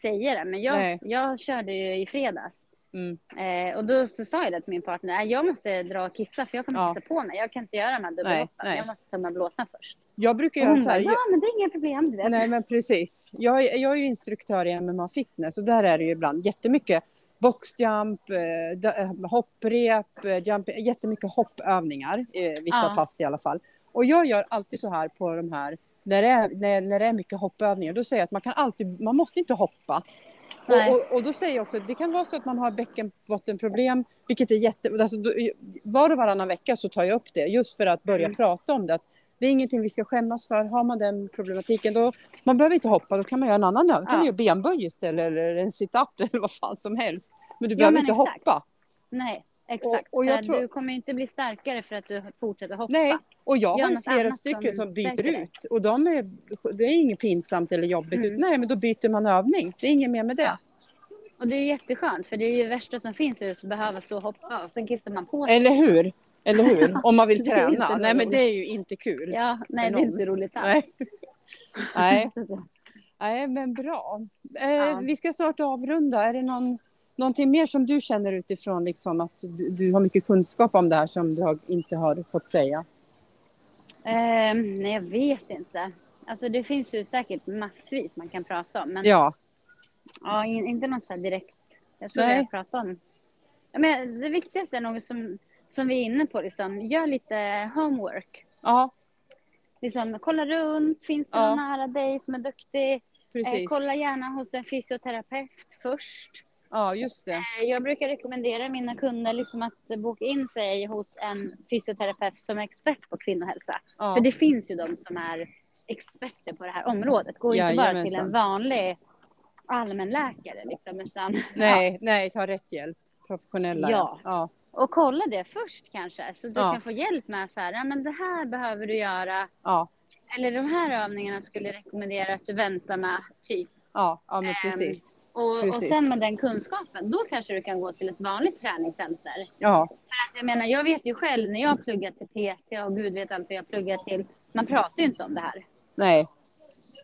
säga det. Men jag, jag körde ju i fredags. Mm. Eh, och då så sa jag det till min partner, jag måste dra och kissa för jag kommer ja. kissa på mig. Jag kan inte göra de här dubbelhoppen. Jag måste med blåsan först. Jag brukar göra så här. ja men det är inga problem. Det. Nej men precis. Jag, jag är ju instruktör i MMA fitness och där är det ju ibland jättemycket boxjump, eh, eh hopprep, eh, jump, jättemycket hoppövningar, vissa ja. pass i alla fall. Och jag gör alltid så här på de här, när det är, när, när det är mycket hoppövningar, då säger jag att man kan alltid, man måste inte hoppa. Och, och, och, då säger jag också att det kan vara så att man har bäckenbottenproblem, vilket är jätte... Alltså, då, var och varannan vecka så tar jag upp det, just för att börja mm. prata om det. Det är ingenting vi ska skämmas för. Har man den problematiken, då... Man behöver inte hoppa, då kan man göra en annan övning. Ja. kan man göra benböj istället, eller en sit-up, eller vad fan som helst. Men du ja, behöver men inte exakt. hoppa. Nej, exakt. Och, och jag tror... Du kommer inte bli starkare för att du fortsätter hoppa. Nej, och jag har flera stycken som, som byter ut. Och de är, det är inget pinsamt eller jobbigt. Mm. Nej, men då byter man övning. Det är inget mer med det. Ja. Och det är jätteskönt för det är ju värsta som finns just att behöva stå och hoppa och sen kissar man på sig. Eller hur? Eller hur? Om man vill träna. Nej men det är ju inte kul. Ja, nej det är inte roligt alls. Nej. nej. nej men bra. Eh, ja. Vi ska snart avrunda. Är det någon, någonting mer som du känner utifrån liksom att du, du har mycket kunskap om det här som du har, inte har fått säga? Eh, nej jag vet inte. Alltså det finns ju säkert massvis man kan prata om. Men ja. Ja, inte något så direkt. Jag tror Nej. jag pratar om. Ja, men det viktigaste är något som, som vi är inne på, liksom. gör lite homework. Ja. Liksom, kolla runt, finns det ja. någon nära dig som är duktig? Eh, Precis. Eh, kolla gärna hos en fysioterapeut först. Ja, just det. Eh, jag brukar rekommendera mina kunder liksom att boka in sig hos en fysioterapeut som är expert på kvinnohälsa. Ja. För det finns ju de som är experter på det här området. Gå inte bara till en vanlig allmänläkare liksom, utan... Nej, ja. nej, ta rätt hjälp. Professionella. Ja. ja. Och kolla det först kanske, så du kan få hjälp med så här, ja men det här behöver du göra. Ja. Eller de här övningarna skulle jag rekommendera att du väntar med, typ. Ja, ja men precis. Um, och, precis. och sen med den kunskapen, då kanske du kan gå till ett vanligt träningscenter. Ja. För att jag menar, jag vet ju själv när jag pluggar till PT och gud vet allt vad jag pluggar till. Man pratar ju inte om det här. Nej,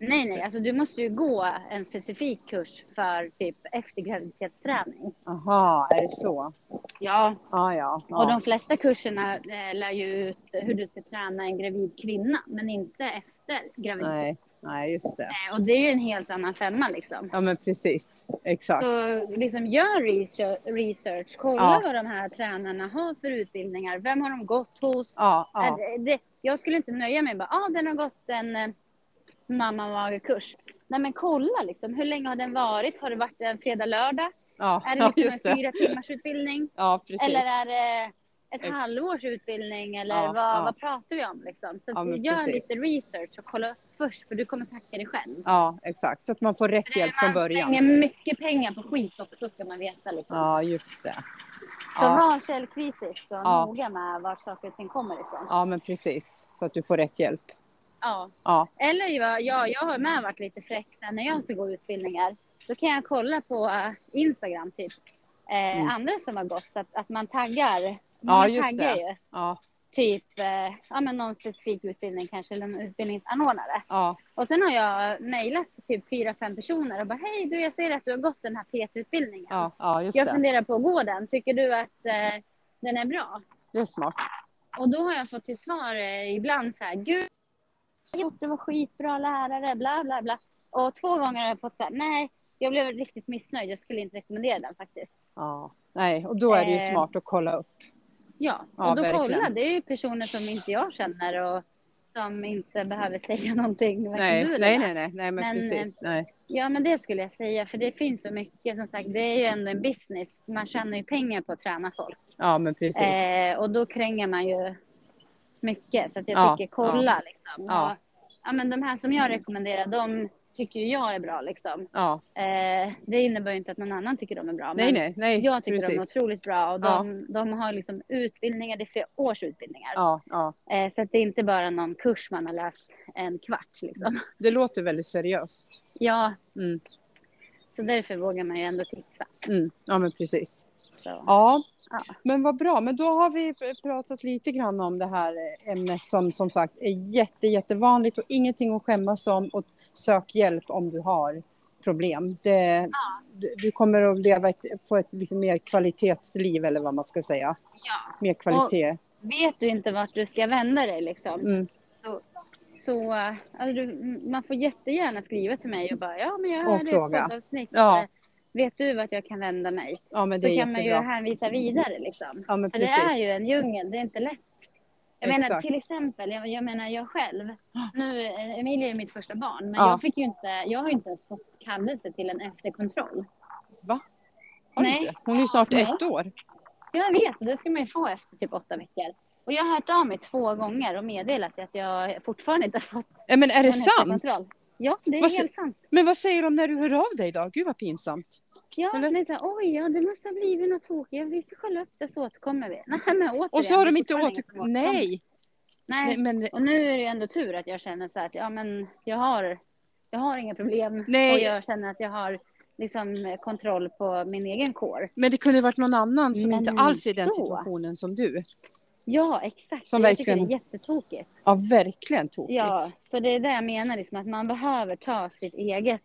Nej, nej, alltså du måste ju gå en specifik kurs för typ efter graviditetsträning. Jaha, är det så? Ja. Ah, ja, ja. Och de flesta kurserna eh, lär ju ut hur du ska träna en gravid kvinna, men inte efter graviditet. Nej, nej just det. Eh, och det är ju en helt annan femma liksom. Ja, men precis. Exakt. Så liksom gör research, kolla ja. vad de här tränarna har för utbildningar. Vem har de gått hos? Ja, ja. Det, jag skulle inte nöja mig med bara, ah, den har gått en eh, mamma magerkurs. Nej men kolla liksom, hur länge har den varit? Har det varit en fredag, lördag? Ja, är det liksom en fyra timmars utbildning? Ja, precis. Eller är det ett Ex halvårs utbildning eller ja, vad, ja. vad pratar vi om liksom? Så ja, gör precis. lite research och kolla upp först för du kommer tacka dig själv. Ja, exakt. Så att man får rätt hjälp från början. Man slänger mycket pengar på skit också, så ska man veta liksom. Ja, just det. Så ja. var källkritisk och ja. noga med var saker och ting kommer ifrån. Ja, men precis. Så att du får rätt hjälp. Ja. ja. Eller ja, jag har med varit lite fräck när jag ska gå utbildningar. Då kan jag kolla på uh, Instagram typ. Eh, mm. Andra som har gått så att, att man taggar. Man ja, just taggar det. Ju. Ja. Typ eh, ja, men någon specifik utbildning kanske eller en utbildningsanordnare. Ja. Och sen har jag mejlat typ fyra, fem personer och bara hej du jag ser att du har gått den här PT-utbildningen. Ja, ja, jag det. funderar på att gå den. Tycker du att eh, den är bra? Det är smart. Och då har jag fått till svar eh, ibland så här, gud gjort, det var skitbra lärare, bla bla bla. Och två gånger har jag fått säga nej, jag blev riktigt missnöjd, jag skulle inte rekommendera den faktiskt. Ja, nej, och då är det ju eh, smart att kolla upp. Ja, och ja, då verkligen. kolla, det är ju personer som inte jag känner och som inte behöver säga någonting. Nej, nej, nej, nej, nej, men, men precis. Nej. Ja, men det skulle jag säga, för det finns så mycket. Som sagt, det är ju ändå en business. Man tjänar ju pengar på att träna folk. Ja, men precis. Eh, och då kränger man ju mycket. Så att jag ja, tycker kolla ja. liksom. Ja. Ja, men de här som jag rekommenderar, de tycker jag är bra liksom. Ja. Eh, det innebär ju inte att någon annan tycker de är bra. Nej, nej, nej. Jag tycker precis. de är otroligt bra och de, ja. de har liksom utbildningar, det är flera års utbildningar. Ja, ja. Eh, så att det är inte bara någon kurs man har läst en kvart liksom. Det låter väldigt seriöst. Ja. Mm. Så därför vågar man ju ändå tipsa. Mm. Ja, men precis. Så. Ja, men vad bra, men då har vi pratat lite grann om det här ämnet som som sagt är jätte, jättevanligt och ingenting att skämmas om och sök hjälp om du har problem. Det, ja. du, kommer att leva ett, få ett liksom mer kvalitetsliv eller vad man ska säga. Ja. Mer kvalitet. Och vet du inte vart du ska vända dig liksom, mm. så, så alltså, du, man får jättegärna skriva till mig och bara ja men jag hörde ett poddavsnitt. Ja. Vet du vart jag kan vända mig? Ja, men det så kan man ju hänvisa vidare liksom. Ja, men För det är ju en djungel, det är inte lätt. Jag Exakt. menar till exempel, jag, jag, menar jag själv. Nu, Emilia är mitt första barn, men ja. jag fick ju inte, jag har ju inte ens fått kallelse till en efterkontroll. Va? Har Nej. Inte? Hon är ju snart Nej. ett år. Jag vet, det ska man ju få efter typ åtta veckor. Och jag har hört av mig två gånger och meddelat att jag fortfarande inte har fått ja, Men är det sant? Ja, det är vad, helt sant. Men vad säger de när du hör av dig då? Gud vad pinsamt. Ja, Eller? men så, oj, ja, det måste ha blivit något tokigt. Vi ska kolla upp det så återkommer vi. Nej, men återigen, och så har de inte återkommit. Nej. Nej, men... och nu är det ändå tur att jag känner så att ja, men jag har, jag har inga problem. Nej. Och jag känner att jag har liksom kontroll på min egen kår. Men det kunde varit någon annan som men inte alls är i den situationen som du. Ja, exakt. Som jag verkligen... tycker det är jättetokigt. Ja, verkligen tokigt. Ja, så det är det jag menar, liksom, att man behöver ta sitt eget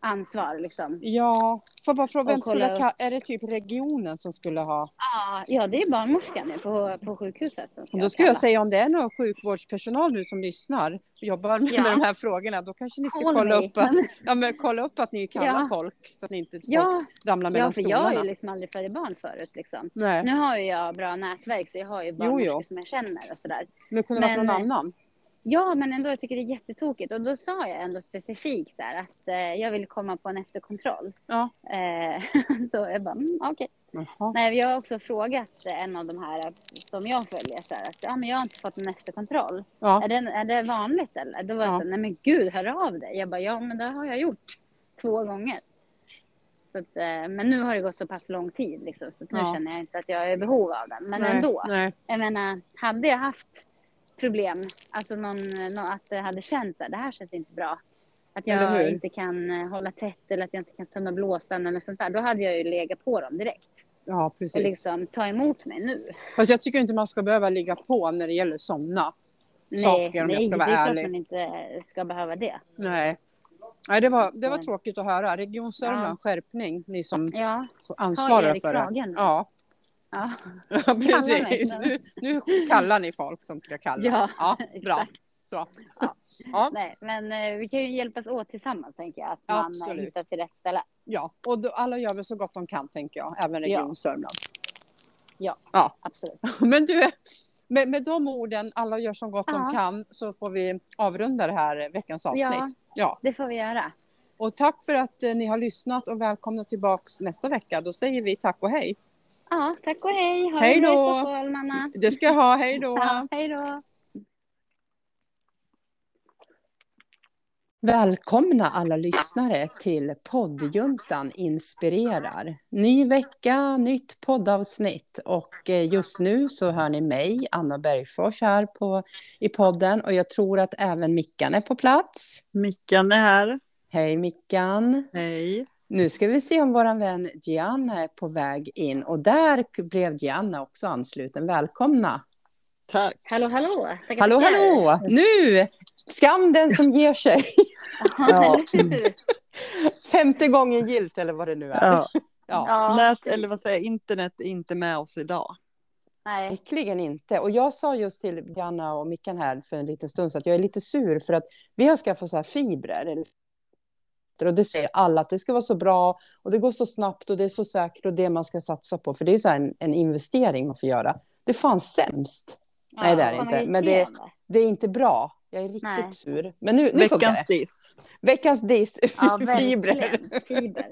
ansvar. Liksom. Ja, får bara fråga, vem skulle ha, är det typ regionen som skulle ha? Ja, ja det är barnmorskan på, på sjukhuset. Som ska Då skulle jag säga om det är någon sjukvårdspersonal nu som lyssnar och jobbar med, ja. med de här frågorna, då kanske ni ska kolla upp, att, ja, men kolla upp att ni kallar ja. folk så att ni inte ja. ramlar mellan stolarna. Ja, för jag har ju liksom aldrig fött barn förut. Liksom. Nej. Nu har ju jag bra nätverk så jag har ju barnmorskor som jag känner och sådär. Men det kunde men, varit någon annan. Ja, men ändå, jag tycker det är jättetokigt. Och då sa jag ändå specifikt så här att eh, jag vill komma på en efterkontroll. Ja. Eh, så jag bara, mm, okej. Okay. Nej, jag har också frågat en av de här som jag följer så här att ja, men jag har inte fått en efterkontroll. Ja. Är, det, är det vanligt eller? Då var jag ja. så nej men gud, hör av dig. Jag bara, ja men det har jag gjort två gånger. Så att, eh, men nu har det gått så pass lång tid liksom, så nu ja. känner jag inte att jag är i behov av den. Men nej, ändå. Nej. Jag menar, hade jag haft problem. Alltså någon, någon, att det hade känts att det här känns inte bra. Att jag inte kan eh, hålla tätt eller att jag inte kan tömma blåsan eller sånt där. Då hade jag ju legat på dem direkt. Ja, precis. Och liksom ta emot mig nu. Fast jag tycker inte man ska behöva ligga på när det gäller sådana saker om nej, jag ska vara ärlig. Nej, det är klart man inte ska behöva det. Nej. Nej, det var, det var tråkigt att höra. Region Sörmland, ja. skärpning, ni som ja. ansvarar för det. Ja. Ja, precis. Nu, nu kallar ni folk som ska kalla. Ja, ja bra. Så. Ja. ja. Nej, men eh, vi kan ju hjälpas åt tillsammans, tänker jag. Att man eh, Absolut. hittar till rätt ställe. Ja, och då, alla gör väl så gott de kan, tänker jag. Även Region ja. Sörmland. Ja, ja, absolut. Men du, med, med de orden, alla gör så gott ja. de kan, så får vi avrunda det här veckans avsnitt. Ja, ja. det får vi göra. Och tack för att eh, ni har lyssnat och välkomna tillbaks nästa vecka. Då säger vi tack och hej. Ja, tack och hej. Ha hej då. det bra i Stockholm, Anna. Det ska jag ha. Hej då. Ja, hej då. Välkomna alla lyssnare till poddjuntan inspirerar. Ny vecka, nytt poddavsnitt och eh, just nu så hör ni mig, Anna Bergfors här på, i podden och jag tror att även Mickan är på plats. Mickan är här. Hej Mickan. Hej. Nu ska vi se om vår vän Gianna är på väg in och där blev Gianna också ansluten. Välkomna! Tack! Hallå, hallå! Tackar, hallå, hallå! Nu! Skam den som ger sig! ja. Femte gången gilt eller vad det nu är. Ja. ja. Nät, eller vad säger internet är inte med oss idag. Nej. Verkligen inte. Och jag sa just till Gianna och Mickan här för en liten stund så att jag är lite sur för att vi har skaffat så här fibrer och det säger alla att det ska vara så bra och det går så snabbt och det är så säkert och det man ska satsa på. För det är så en, en investering man får göra. Det är fan sämst. Ja, Nej, det är det inte. Men det, det, är inte bra. Jag är riktigt Nej. sur. Men nu, nu Veckans diss. Veckans diss. Ja, Fibrer. Fiber.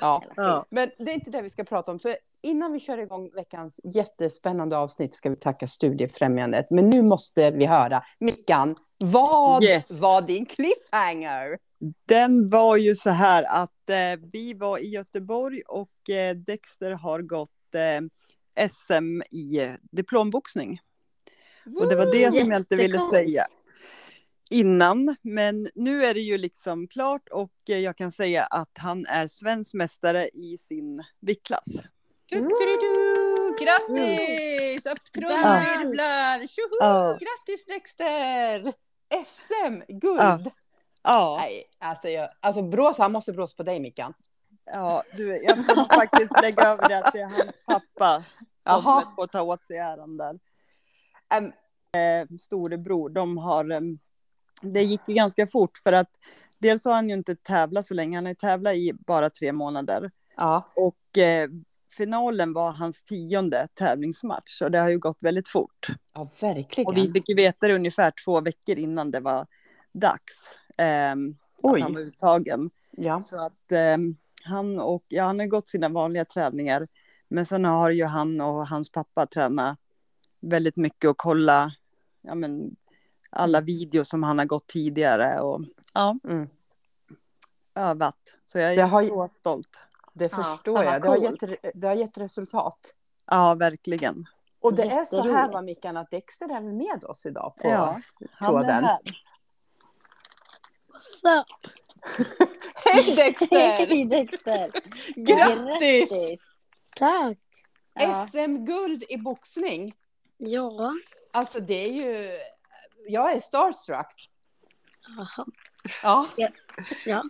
Ja. ja. Men det är inte det vi ska prata om. För innan vi kör igång veckans jättespännande avsnitt ska vi tacka Studiefrämjandet. Men nu måste vi höra, Mickan, vad yes. var din cliffhanger? Den var ju så här att eh, vi var i Göteborg och eh, Dexter har gått eh, SM i diplomboxning. Woo! Och det var det som jag inte ville säga innan. Men nu är det ju liksom klart och eh, jag kan säga att han är svensk mästare i sin viktklass. Grattis! Upp trumvirvlar! Tjoho! Grattis Dexter! SM-guld! Ja. Ja. Nej, alltså, jag, alltså brås, han måste brås på dig Mickan. Ja, du, jag får faktiskt lägga över det är hans pappa som Jaha. får ta åt sig äran där. Äm, Storebror, de har... Det gick ju ganska fort för att dels har han ju inte tävlat så länge, han har tävlat i bara tre månader. ja. Och eh, finalen var hans tionde tävlingsmatch och det har ju gått väldigt fort. ja, verkligen. Och vi fick ju veta det ungefär två veckor innan det var dags. Ehm, att Oj. han var uttagen. Ja. Så att ehm, han och, ja han har gått sina vanliga träningar. Men sen har ju han och hans pappa tränat väldigt mycket och kolla ja, men, alla videos som han har gått tidigare och ja, Mm. övat. Så jag är Det har så stolt. Det Ja, förstår vad jag. Det har, gett, det har gett resultat. Ja, verkligen. Och det är så här va Mickan, att Dexter är med oss idag på Ja, Han är tråden. What's up? Hej Dexter! Hej Dexter! Grattis! Tack. Ja. SM-guld i boxning. Ja. Alltså det är ju... Jag är starstruck. Jaha. Ja. Ja.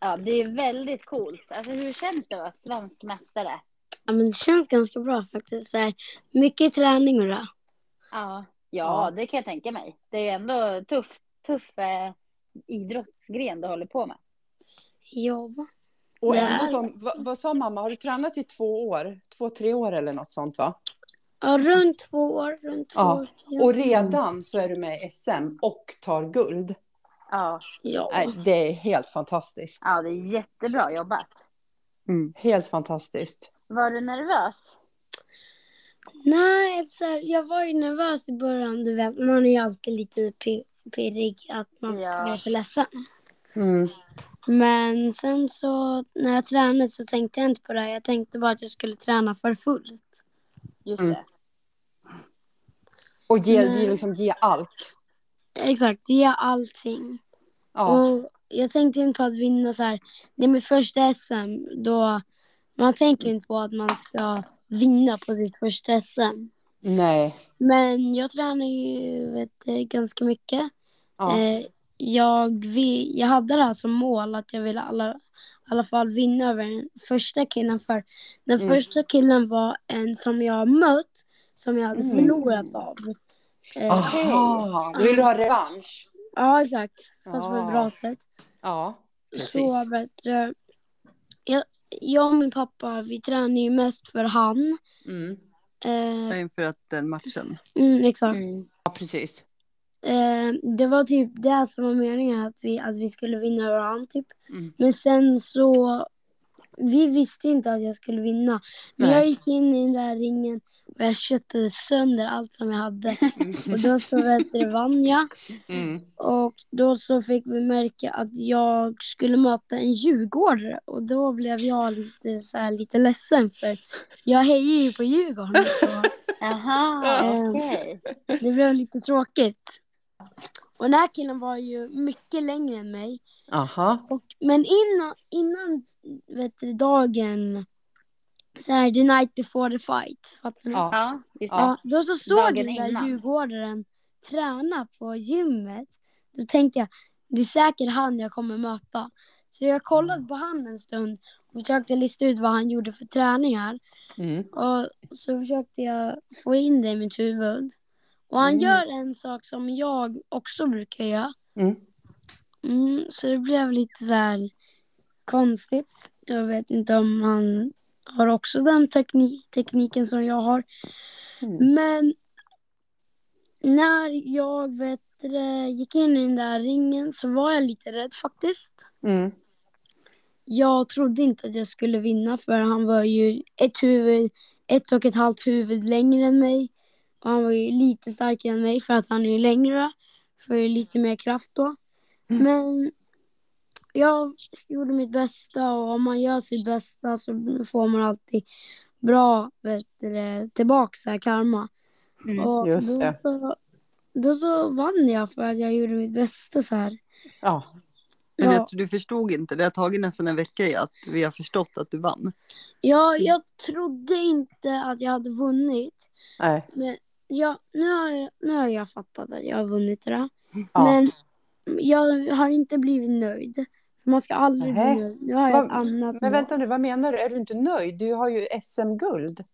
ja, det är väldigt coolt. Alltså hur känns det att vara svensk mästare? ja, men det känns ganska bra faktiskt. Så här, mycket träning och det. Ja. Ja. ja, det kan jag tänka mig. Det är ju ändå tuff, tuff eh, idrottsgren du håller på med. Ja. Och ändå som, vad, vad sa mamma, har du tränat i två år? Två, tre år eller något sånt va? ja, runt två år. Runt två Ja. år. Och redan så är du med i SM och tar guld. Ja, Ja. Det är helt fantastiskt. ja det är jättebra jobbat. Mm. Helt fantastiskt. Var du nervös? Nej, så här, jag var ju nervös i början. Du vet, man är ju alltid lite pi- pirrig att man ska Ja. vara för ledsen. Mm. Men sen så när jag tränade så tänkte jag inte på det. Jag tänkte bara att jag skulle träna för fullt. Just Mm. det. Och ge, ge, liksom, ge allt. Exakt, ge allting. Ja. Och jag tänkte inte på att vinna så här. Det är mitt första SM. Då man tänker inte på att man ska vinna på sitt första SM. Nej. Men jag tränar ju vet, ganska mycket. Ja. Eh, jag, vill, jag hade det här som mål att jag ville alla, i alla fall vinna över den första killen. För den Mm. första killen var en som jag mött, som jag hade Mm. förlorat av. Eh, Aha, då vill du ha revansch? ja, exakt. Fast på Ja. ett bra sätt. Ja, precis. Så du, jag, jag och min pappa, vi tränar ju mest för han. Mm. Eh, Inför att den matchen. mm, exakt. Mm. Ja, precis. Eh, det var typ det som var meningen, att vi, att vi skulle vinna han typ. Mm. Men sen så, vi visste inte att jag skulle vinna. Men Nej. jag gick in i den där ringen och jag köttade sönder allt som jag hade. Och då så vet vann jag. Mm. Och då så fick vi märka att jag skulle möta en djurgårdare. Och då blev jag lite, så här, lite ledsen för jag hejar ju på Djurgården. Jaha, Ja. okej. det blev lite tråkigt. Och den här killen var ju mycket längre än mig. Aha. Och, men innan, innan vet du, dagen, så här, the night before the fight, fattar ni? Ja. Ja, just det. Ja, då så såg Dagen jag den där innan. djurgårdaren träna på gymmet. Då tänkte jag, det är säkert han jag kommer möta. Så jag kollade på han en stund och försökte lista ut vad han gjorde för träningar. Mm. Och så försökte jag få in det i mitt huvud. Och han Mm. gör en sak som jag också brukar göra. Mm. Mm, så det blev lite så här konstigt. Jag vet inte om han har också den tekni- tekniken som jag har. Mm. Men när jag vet, gick in i den där ringen så var jag lite rädd faktiskt. Mm. Jag trodde inte att jag skulle vinna för han var ju ett huvud, ett och ett halvt huvud längre än mig. Och han var ju lite starkare än mig för att han är ju längre. För lite mer kraft då. Mm. Men jag gjorde mitt bästa och om man gör sitt bästa så får man alltid bra vet du, det, tillbaka så här karma. Mm. Och just då, det. Så, då så vann jag för att jag gjorde mitt bästa så här. Ja. Men Ja. jag, du förstod inte, det har tagit nästan en vecka i att vi har förstått att du vann. Ja, jag trodde inte att jag hade vunnit. Nej. Men ja, nu, har jag, nu har jag fattat att jag har vunnit det. Ja. Men jag har inte blivit nöjd. Man ska aldrig bli nöjd. Nu har jag Vad- ett annat Men vänta nu, vad menar du? Är du inte nöjd? Du har ju SM-guld.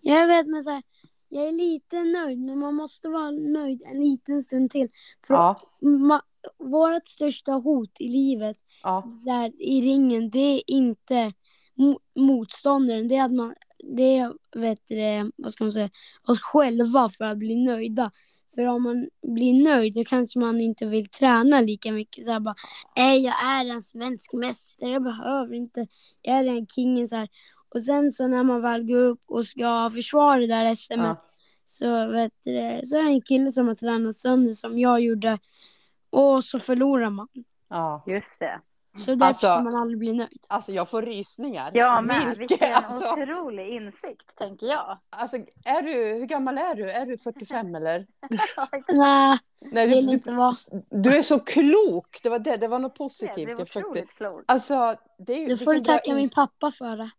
Jag vet, men så här, jag är lite nöjd, men man måste vara nöjd en liten stund till. För Ja, ma- vårt största hot i livet ja, här, i ringen, det är inte mo- motståndaren. Det är att man, det är, vet du, vad ska man säga, oss själva för att bli nöjda. För om man blir nöjd då kanske man inte vill träna lika mycket. Så här bara, nej jag är en svensk mästare, jag behöver inte, jag är en kingen så här. Och sen så när man väl går upp och ska försvara det där SM ja. så, vet du, så är det en kille som har tränat sönder som jag gjorde. Och så förlorar man. ja. Just det. Så därför Alltså- ska man aldrig bli nöjd. Alltså jag får rysningar. Ja, men vilken alltså, otrolig insikt, tänker jag. alltså, är du, hur gammal är du? Är du 45 eller? Nej, Nej, vill du, inte vara. du är så klok! Det var, det, det var något Det positivt. blev Jag försökte... otroligt klokt. Alltså, det är. Du får du tacka in- min pappa för det.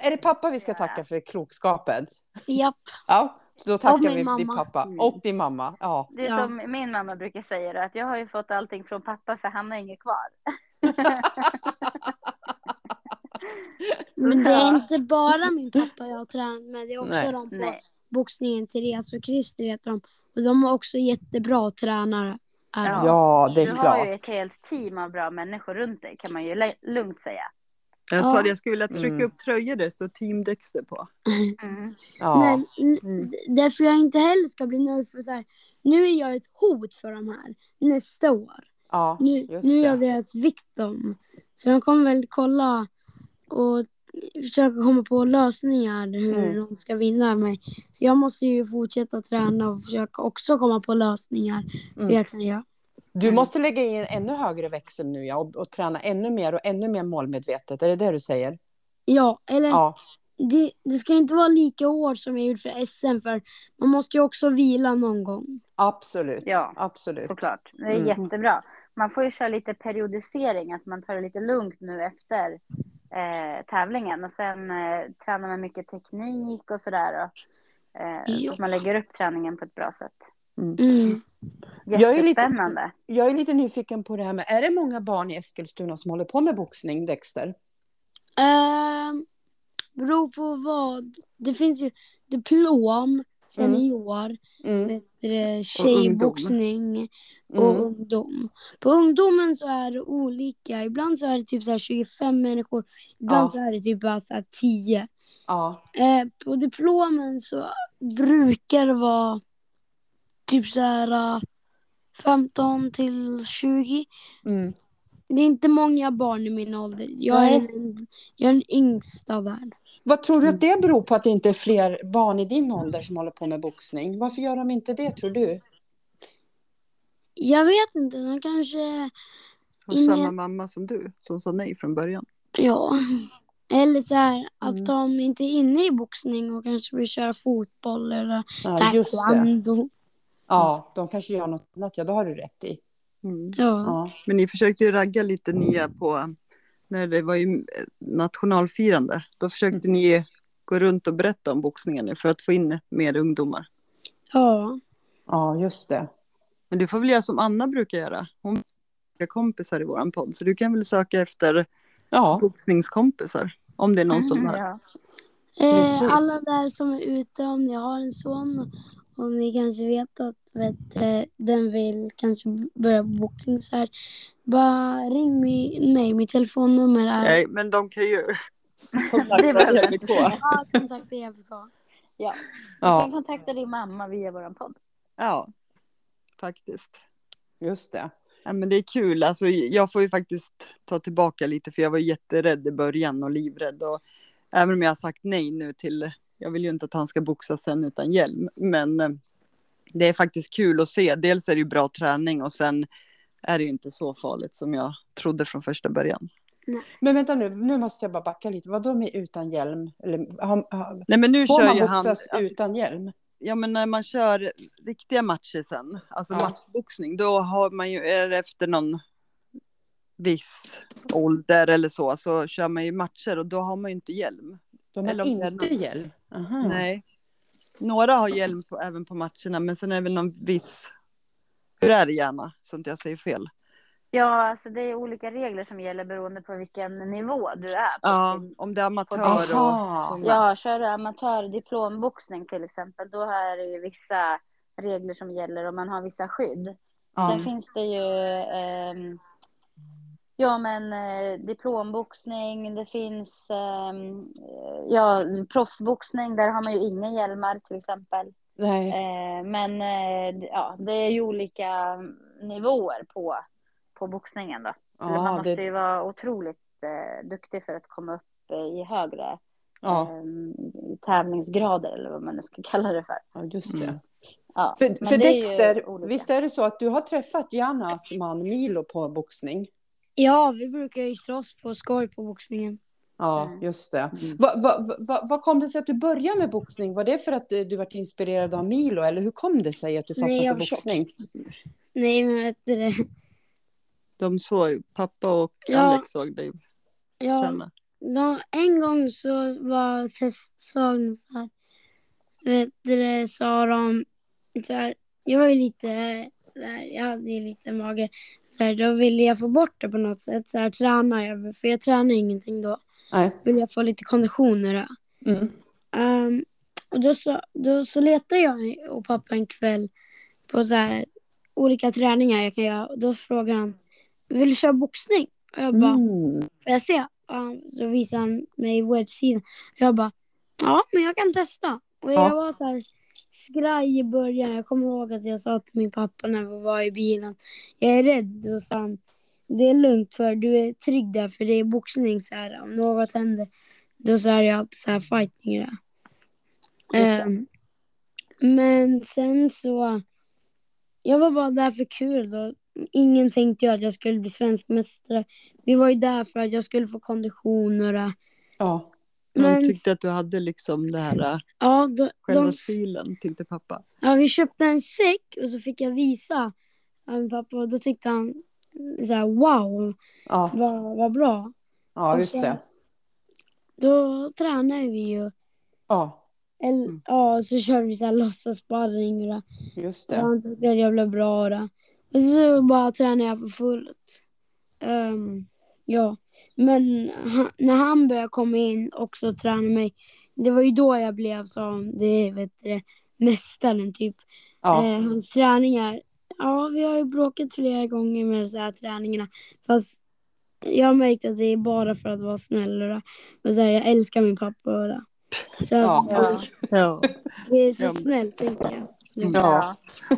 Är det pappa vi ska Ja. tacka för klokskapen? Japp. Ja, då tackar vi din mamma. pappa. Mm. Och din mamma. Ja. Det är Ja. som min mamma brukar säga, att jag har ju fått allting från pappa för han har inget kvar. Men det är inte bara min pappa jag har tränat med. Det är också Nej. de på Nej. boxningen, Therese och Christer heter de. Och de är också jättebra tränare. Är Ja. ja, det är Du har ju klart. ett helt team av bra människor runt dig, kan man ju lugnt säga. Jag sa det, jag skulle vilja trycka Mm. upp tröjor där det står Team Dexter på. Mm. Ja. Men Mm. därför jag inte heller ska bli nöjd för så här. Nu är jag ett hot för de här nästa år. Ja, Nu, just nu är jag det. deras victim. Så jag kommer väl kolla och försöka komma på lösningar hur Mm. de ska vinna mig. Så jag måste ju fortsätta träna och försöka också komma på lösningar hur Mm. jag kan göra. Du måste lägga i en ännu högre växel nu ja, och, och träna ännu mer och ännu mer målmedvetet. Är det det du säger? Ja, eller Ja, det, det ska inte vara lika hårt som jag gjorde för SM för man måste ju också vila någon gång. absolut. Ja. absolut. Såklart. Det är Mm. jättebra. Man får ju köra lite periodisering, att man tar det lite lugnt nu efter eh, tävlingen. Och sen eh, tränar man mycket teknik och sådär. Och, eh, Ja. Så att man lägger upp träningen på ett bra sätt. Mm. Jag är lite-. Jag är lite nyfiken på det här med, är det många barn i Eskilstuna som håller på med boxning, Dexter? Ehm, beror på vad. Det finns ju diplom, senior, Mm. du det, tjejboxning och Mm. ungdom. På ungdomen så är det olika. Ibland så är det typ så här 25 människor. Ibland Ja. så är det typ bara så här 10. Ja, Eh, på diplomen så brukar det vara typ så här eh, 15 till 20. mm. Det är inte många barn i min ålder. Jag är, Nej. den, jag är den yngsta där. Vad tror du att det beror på att det inte är fler barn i din ålder som håller på med boxning? Varför gör de inte det, tror du? Jag vet inte, de kanske... Och Ingen- samma mamma som du, som sa nej från början. Ja. Eller så här att Mm. de inte är inne i boxning och kanske vill köra fotboll eller Ja, just det. taekwondo. Ja, de kanske gör något annat. Ja, det har du rätt i. Mm. Ja. Ja, Men ni försökte ju ragga lite nya på, när det var ju nationalfirande. Då försökte ni gå runt och berätta om boxningen för att få in mer ungdomar. ja. ja just det. Men du får väl göra som Anna brukar göra. Hon har kompisar i våran podd. Så du kan väl söka efter Ja, boxningskompisar. Om det är någon som Mm, har. ja. Eh, Precis. alla där som är ute, om ni har en son och ni kanske vet att vet, eh, den vill kanske börja boxning så här. Bara ring mig, mig. mitt telefonnummer är... Nej, men de kan ju du inte säga. Ja, kontakta EFK. Du kan ja, kontakta din mamma via vår podd. Ja, faktiskt. just det. Ja, men det är kul. Alltså, jag får ju faktiskt ta tillbaka lite för jag var jätterädd i början och livrädd. Och även om jag har sagt nej nu till, jag vill ju inte att han ska boxa sen utan hjälm. Men eh, det är faktiskt kul att se. Dels är det ju bra träning och sen är det ju inte så farligt som jag trodde från första början. Men vänta nu, nu måste jag bara backa lite. Vad då med utan hjälm? Eller, har, har, Nej men nu får kör man ju han, boxas utan hjälm? ja men när man kör riktiga matcher sen, alltså Ja. matchboxning, då har man ju, är det efter någon viss ålder eller så, så kör man ju matcher och då har man ju inte hjälm. De har Eller inte någon- hjälm? Aha. Nej. Några har hjälm på, även på matcherna, men sen är det väl någon viss... Hur är det gärna, så att jag säger fel? Ja, alltså det är olika regler som gäller beroende på vilken nivå du är på. Ja, om det är amatör och. Ja, kör du amatör diplomboxning till exempel, då är det ju vissa regler som gäller och man har vissa skydd. Ja. Sen finns det ju ehm, Ja, men eh, diplomboxning, det finns ehm, ja, proffsboxning, där har man ju inga hjälmar till exempel. Nej. Eh, men eh, ja, det är ju olika nivåer på, på boxningen då. Ja, man måste det- ju vara otroligt eh, duktig för att komma upp eh, i högre Ja, eh, tävlingsgrader eller vad man nu ska kalla det för. ja, just det. Mm. Ja, För, för är Dexter, olika. visst är det så att du har träffat Janas man Milo på boxning? Ja, vi brukar ju slåss på skoj på boxningen. Ja, Mm. just det. Mm. Vad va, va, vad kom det sig att du började med boxning? Var det för att du, du var inspirerad av Milo eller hur kom det sig att du Nej, fastnade jag för var tjock. boxning? Nej, men vet du det? De såg, pappa och Ja. Alex såg dig Ja, träna. då, en gång så var testsagen så här. Vet du det, sa de så här. Jag var ju lite, här, jag hade ju lite mage. Så här, då ville jag få bort det på något sätt. Så här träna jag, för jag tränar ingenting då. Nej. Vill jag få lite kondition i det. Mm. Ehm, och då så, då så letade jag och pappa en kväll på så här olika träningar jag kan göra. Och då frågade han, vill du köra boxning? Och jag bara, Mm. får jag se? Ja, så visade han mig webbsidan. Jag bara, ja men jag kan testa. Och jag Ja. var så här skraj i början. Jag kommer ihåg att jag sa till min pappa när vi var i bilen, jag är rädd. Då sa han, det är lugnt för du är trygg där för det är boxning så här. Om något händer, då så är det alltid så här fighting det. det. Ehm, men sen så, jag var bara där för kul då. Ingen tänkte ju att jag skulle bli svensk mästare. Vi var ju där för att jag skulle få kondition och det. Ja. De Men tyckte att du hade liksom det här, äh, ja, de, själva de, stilen, tyckte pappa. ja, vi köpte en säck och så fick jag visa av min pappa och då tyckte han så här, wow, Ja. vad, vad bra. ja, just det. Då tränade vi ju. Ja, Eller, Mm. Ja, så körde vi så här låtsassparring och det. just Och det. han tyckte att jag blev bra och det. Och så bara tränade jag för fullt. Ehm, ja, men han, när han började komma in också och träna mig. Det var ju då jag blev som det vet du, mästaren typ. Ja. Eh, hans träningar. Ja, vi har ju bråkat flera gånger med så här träningarna. Fast jag har märkt att det är bara för att vara snäll och. Och så här, jag älskar min pappa och det. Så Ja. Ja. Ja. det är så snällt tänker jag. Ja.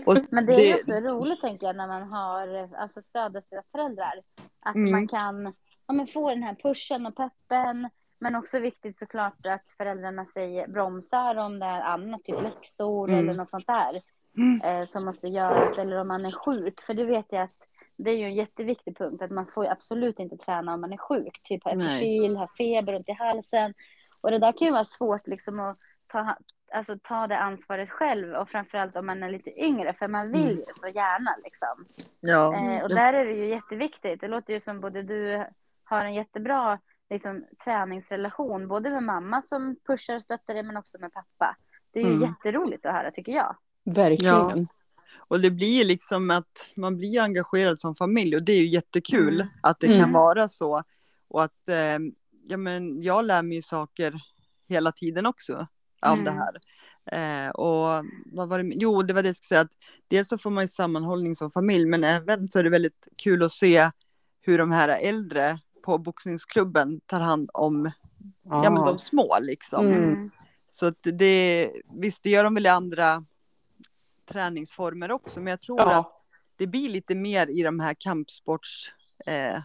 Och Men det är också roligt tänker jag när man har alltså, stöd av sina föräldrar. Att Mm. man kan ja, men få den här pushen och peppen. Men också viktigt såklart att föräldrarna säger, bromsar om det är annat, typ läxor Mm. eller något sånt där. Mm. Eh, som måste göras eller om man är sjuk. För det vet jag att det är ju en jätteviktig punkt att man får ju absolut inte träna om man är sjuk. Typ Nej. förkyld, har feber, ont i halsen. Och det där kan ju vara svårt liksom att ta, alltså, ta det ansvaret själv och framförallt om man är lite yngre för man vill ju så gärna liksom. ja. Eh, och där är det ju jätteviktigt. Det låter ju som både du har en jättebra liksom, träningsrelation både med mamma som pushar och stöttar dig men också med pappa. Det är ju Mm. jätteroligt att höra tycker jag. Verkligen. Och det blir liksom att man blir engagerad som familj och det är ju jättekul Mm. att det Mm. kan vara så. Och att eh, ja, men jag lär mig ju saker hela tiden också av Mm. det här. Eh, och vad var det? Jo, det var det jag skulle säga att dels så får man ju sammanhållning som familj, men även så är det väldigt kul att se hur de här äldre på boxningsklubben tar hand om ja, men de små liksom. Mm. Så att det, visst det gör de väl i andra träningsformer också, men jag tror Ja. att det blir lite mer i de här kampsports, eh,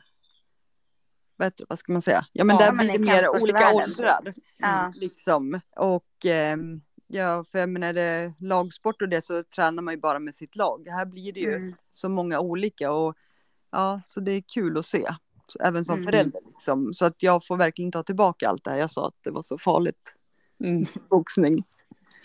det, vad ska man säga? Ja men Ja, där men blir det mer olika åldrar. Ja. Liksom. Och ehm, ja, för jag menar är det lagsport och det så tränar man ju bara med sitt lag. Här blir det ju Mm. så många olika och ja, så det är kul att se. Så Även som Mm. förälder liksom. Så att jag får verkligen ta tillbaka allt det här jag sa att det var så farligt. Mm. Boxning.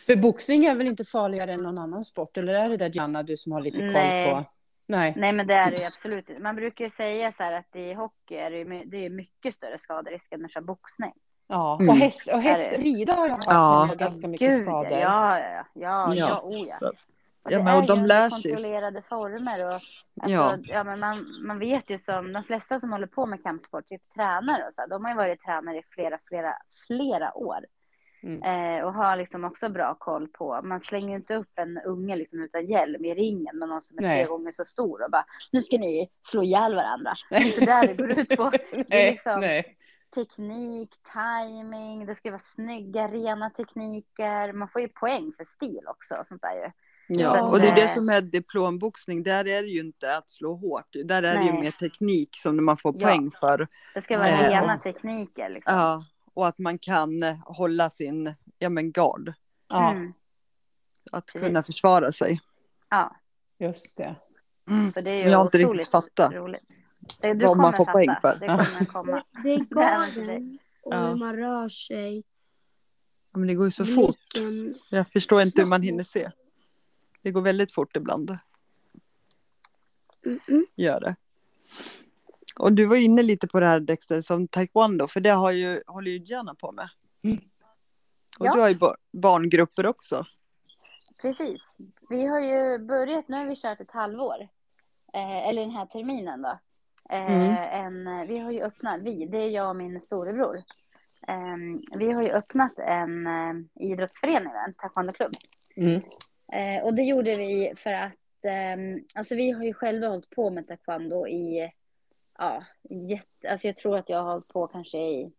För boxning är väl inte farligare än någon annan sport? Eller är det där Gianna, du som har lite koll Nej. på? Nej. Nej men det är det ju absolut. Man brukar ju säga så här att i hockey är det, det är mycket större skaderisk än att köra boxning. Ja. Mm. Och, häst, och Är det? hästrida har jag hört Ja. ganska mycket Gud, skador. ja, ja, ja, ja, ja, oh, ja. Så- Ja, men, och de lär sig. kontrollerade former. Och, alltså, ja. ja men man, man vet ju som de flesta som håller på med kampsport, typ tränare och så, de har ju varit tränare i flera, flera, flera år. Mm. Eh, och har liksom också bra koll på, man slänger ju inte upp en unge liksom utan hjälm i ringen med någon som är Nej. tre gånger så stor och bara, nu ska ni slå ihjäl varandra. Det är inte där det går ut på. Det är liksom, Nej teknik, timing, det ska vara snygga, rena tekniker. Man får ju poäng för stil också. Och sånt där ju. Ja, och det är det som är diplomboxning. Där är det ju inte att slå hårt. Där är Nej. det ju mer teknik som man får ja. poäng för. Det ska vara eh, rena tekniker. Liksom. Ja, och att man kan hålla sin ja, men gard. Ja. Mm. Att Precis. kunna försvara sig. Ja. Just det. Mm. Det är ju jag har inte riktigt fattat. Roligt. Det, du Vad man får poäng för. Det kommer komma. Det är garden och ja. hur man rör sig. Ja, men det går ju så Blicken. fort. Jag förstår inte hur man hinner se. Det går väldigt fort ibland. Mm -mm. Gör det. Och du var inne lite på det här Dexter som taekwondo, för det har ju, håller ju Diana på med. Mm. Och ja. du har ju barngrupper också. Precis. Vi har ju börjat, nu har vi kört ett halvår. Eh, eller den här terminen då. Mm. Eh, en, vi har ju öppnat, vi, det är jag och min storebror. Eh, vi har ju öppnat en eh, idrottsförening, en taekwondoklubb. Mm. Eh, och det gjorde vi för att, ehm, alltså vi har ju själva hållit på med taekwondo i, ja, jätte, alltså jag tror att jag har hållit på kanske i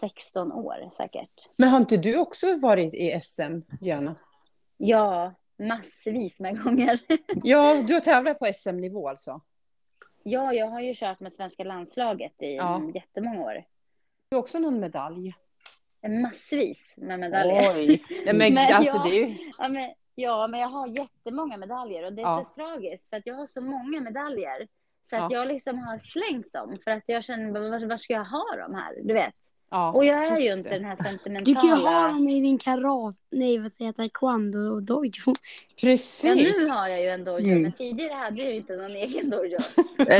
16 år säkert. Men har inte du också varit i SM, Diana? Ja, massvis med gånger. ja, du har tävlat på SM-nivå alltså? Ja, jag har ju kört med svenska landslaget i ja. jättemånga år. Du har också någon medalj? Massvis med medaljer. Oj! men, men alltså jag, det är ju... ja, men, ja, men jag har jättemånga medaljer och det är ja. så tragiskt för att jag har så många medaljer. Så att ja. jag liksom har slängt dem för att jag känner, var, var ska jag ha dem här? Du vet. Ja, och jag är ju inte den här sentimentala... Du kan ju ha dem i din karat, nej vad säger jag, taekwondo och dojo. Precis. Ja, nu har jag ju en dojo, mm. men tidigare hade jag ju inte någon egen dojo.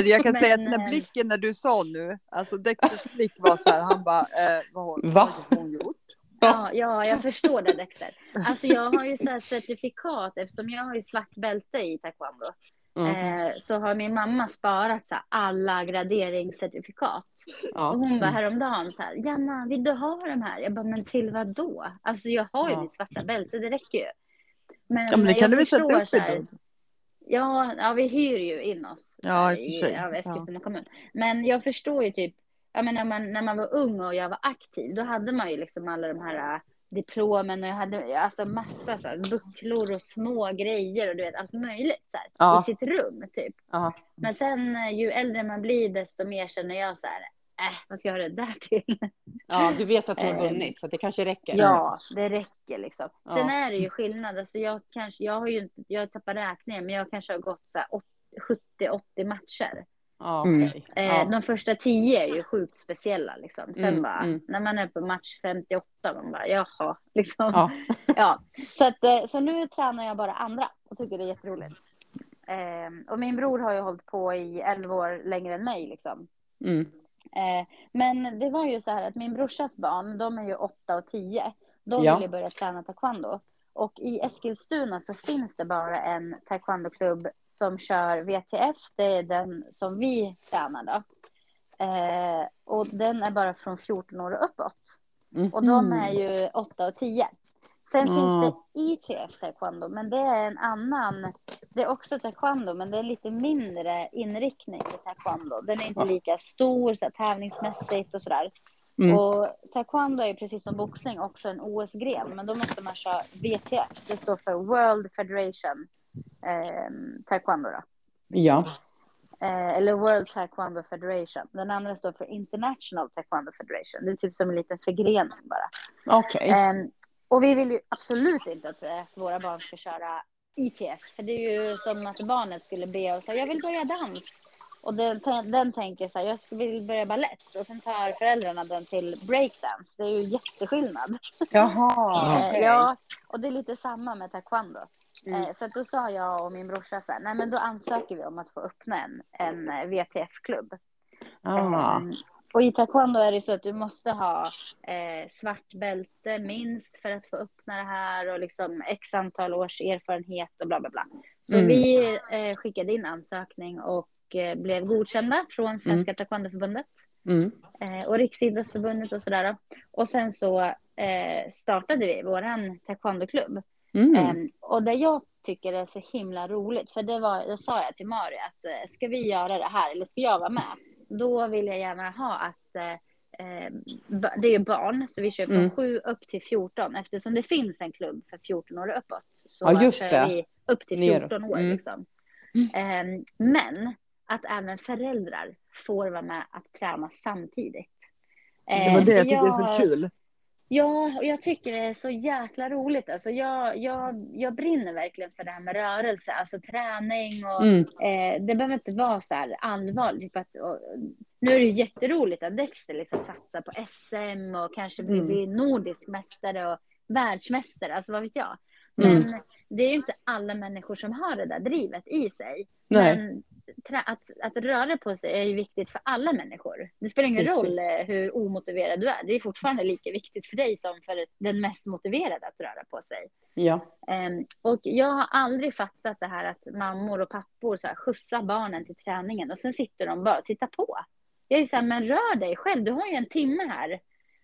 Jag kan men, säga att den här eh, blicken när du sa nu, alltså Dexters blick var så här, han bara, eh, vad, har, Va? vad har hon gjort? Ja, ja, jag förstår det Dexter. Alltså jag har ju så här certifikat eftersom jag har ju svart bälte i taekwondo. Mm. Eh, så har min mamma sparat så här, alla graderingscertifikat. Ja. Och hon var häromdagen så här, Janna, vill du ha de här? Jag bara, men till vad då? Alltså jag har ju ja. mitt svarta bälte, det räcker ju. Men, ja, men det kan du väl sätta upp så här, ja, ja, vi hyr ju in oss ja, i, i av Eskilstuna ja. kommun. Men jag förstår ju typ, ja, men när, man, när man var ung och jag var aktiv, då hade man ju liksom alla de här diplomen och jag hade alltså massa så här, bucklor och små grejer och du vet allt möjligt så här, ja. i sitt rum typ. Ja. Men sen eh, ju äldre man blir desto mer känner jag så här, äh, vad ska jag ha det där till? Ja, du vet att du har eh, vunnit så det kanske räcker. Ja, det räcker liksom. Ja. Sen är det ju skillnad, alltså jag kanske, jag har ju jag tappar räkningen, men jag kanske har gått så här 70-80 matcher. Mm. Okay. Eh, de första tio är ju sjukt speciella. Liksom. Sen mm, bara, mm. när man är på match 58, man bara jaha. Liksom. Ja. ja. Så, att, eh, så nu tränar jag bara andra och tycker det är jätteroligt. Eh, och min bror har ju hållit på i 11 år längre än mig. Liksom. Mm. Eh, men det var ju så här att min brorsas barn, de är ju 8 och 10. De ja. ville börja träna taekwondo. Och i Eskilstuna så finns det bara en taekwondoklubb som kör VTF. Det är den som vi tränar då. Eh, och den är bara från 14 år och uppåt. Mm. Och de är ju 8 och 10. Sen mm. finns det ITF taekwondo, men det är en annan. Det är också taekwondo, men det är lite mindre inriktning i taekwondo. Den är inte lika stor så tävlingsmässigt och sådär. Mm. Och taekwondo är precis som boxning också en OS-gren, men då måste man köra WTF. Det står för World Federation eh, Taekwondo. Då. Ja. Eh, eller World Taekwondo Federation. Den andra står för International Taekwondo Federation. Det är typ som en liten förgrening bara. Okej. Okay. Eh, och vi vill ju absolut inte att, att våra barn ska köra ITF. För det är ju som att barnet skulle be säga jag vill börja dans. Och den, den tänker så här, jag vill börja ballett och sen tar föräldrarna den till breakdance. Det är ju jätteskillnad. Jaha, okay. Ja, och det är lite samma med taekwondo. Mm. Eh, så då sa jag och min brorsa så här, nej men då ansöker vi om att få öppna en, en VTF-klubb. Ah. Um, och i taekwondo är det så att du måste ha eh, svart bälte minst för att få öppna det här och liksom x antal års erfarenhet och bla bla bla. Så mm. vi eh, skickade in ansökning och eh, blev godkända från Svenska mm. Taekwondoförbundet mm. Eh, och Riksidrottsförbundet och sådär. Och sen så eh, startade vi våran taekwondoklubb. Mm. Ehm, och det jag tycker är så himla roligt, för det var, det sa jag till Mari att ska vi göra det här eller ska jag vara med? Då vill jag gärna ha att det är barn, så vi kör från mm. 7 upp till 14 eftersom det finns en klubb för 14 år och uppåt. Så ja, just det. vi upp till 14 år. Mm. Liksom. Mm. men att även föräldrar får vara med att träna samtidigt. Det var det jag tycker jag, är så kul. Ja, och jag tycker det är så jäkla roligt. Alltså jag, jag, jag brinner verkligen för det här med rörelse, alltså träning och mm. eh, det behöver inte vara så här allvarligt. Typ att, och, nu är det ju jätteroligt att Dexter liksom satsar på SM och kanske blir, mm. nordisk mästare och världsmästare, alltså vad vet jag. Men mm. det är ju inte alla människor som har det där drivet i sig. Nej. Men att, att röra på sig är ju viktigt för alla människor. Det spelar ingen Precis. roll eh, hur omotiverad du är. Det är fortfarande lika viktigt för dig som för den mest motiverade att röra på sig. Ja. Um, och jag har aldrig fattat det här att mammor och pappor så här, skjutsar barnen till träningen och sen sitter de bara och tittar på. Jag är så här, men rör dig själv. Du har ju en timme här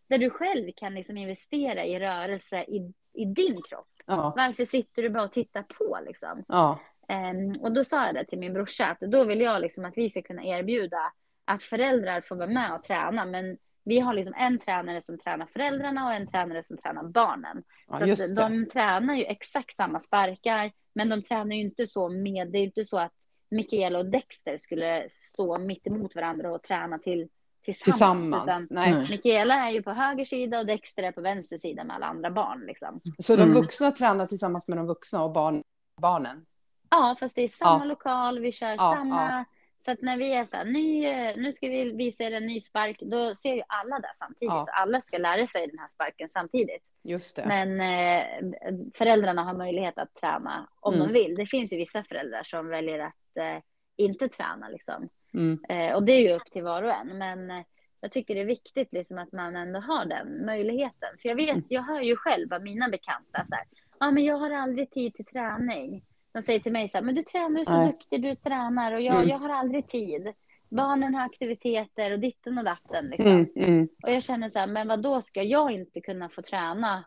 där du själv kan liksom investera i rörelse i, i din kropp. Ja. Varför sitter du bara och tittar på liksom? Ja. Um, och då sa jag det till min brorsa, att då vill jag liksom att vi ska kunna erbjuda att föräldrar får vara med och träna, men vi har liksom en tränare som tränar föräldrarna och en tränare som tränar barnen. Ja, så de tränar ju exakt samma sparkar, men de tränar ju inte så med, det är inte så att Mikaela och Dexter skulle stå mitt emot varandra och träna till tillsammans. tillsammans. Nej. Mikaela är ju på höger sida och Dexter är på vänster sida med alla andra barn. Liksom. Så de mm. vuxna mm. tränar tillsammans med de vuxna och barn, barnen? Ja, fast det är samma ja. lokal, vi kör ja, samma. Ja. Så att när vi är så här, ny, nu ska vi visa er en ny spark, då ser ju alla det samtidigt. Alla ska lära sig den här sparken samtidigt. Just det. Men eh, föräldrarna har möjlighet att träna om mm. de vill. Det finns ju vissa föräldrar som väljer att eh, inte träna liksom. Mm. Eh, och det är ju upp till var och en. Men eh, jag tycker det är viktigt liksom att man ändå har den möjligheten. För jag vet, mm. jag hör ju själv av mina bekanta så här, ja men jag har aldrig tid till träning. De säger till mig så här, men du tränar ju så Nej. duktig, du tränar och jag, mm. jag har aldrig tid. Barnen har aktiviteter och ditten och datten. Liksom. Mm, mm. Och jag känner så här, men vad då ska jag inte kunna få träna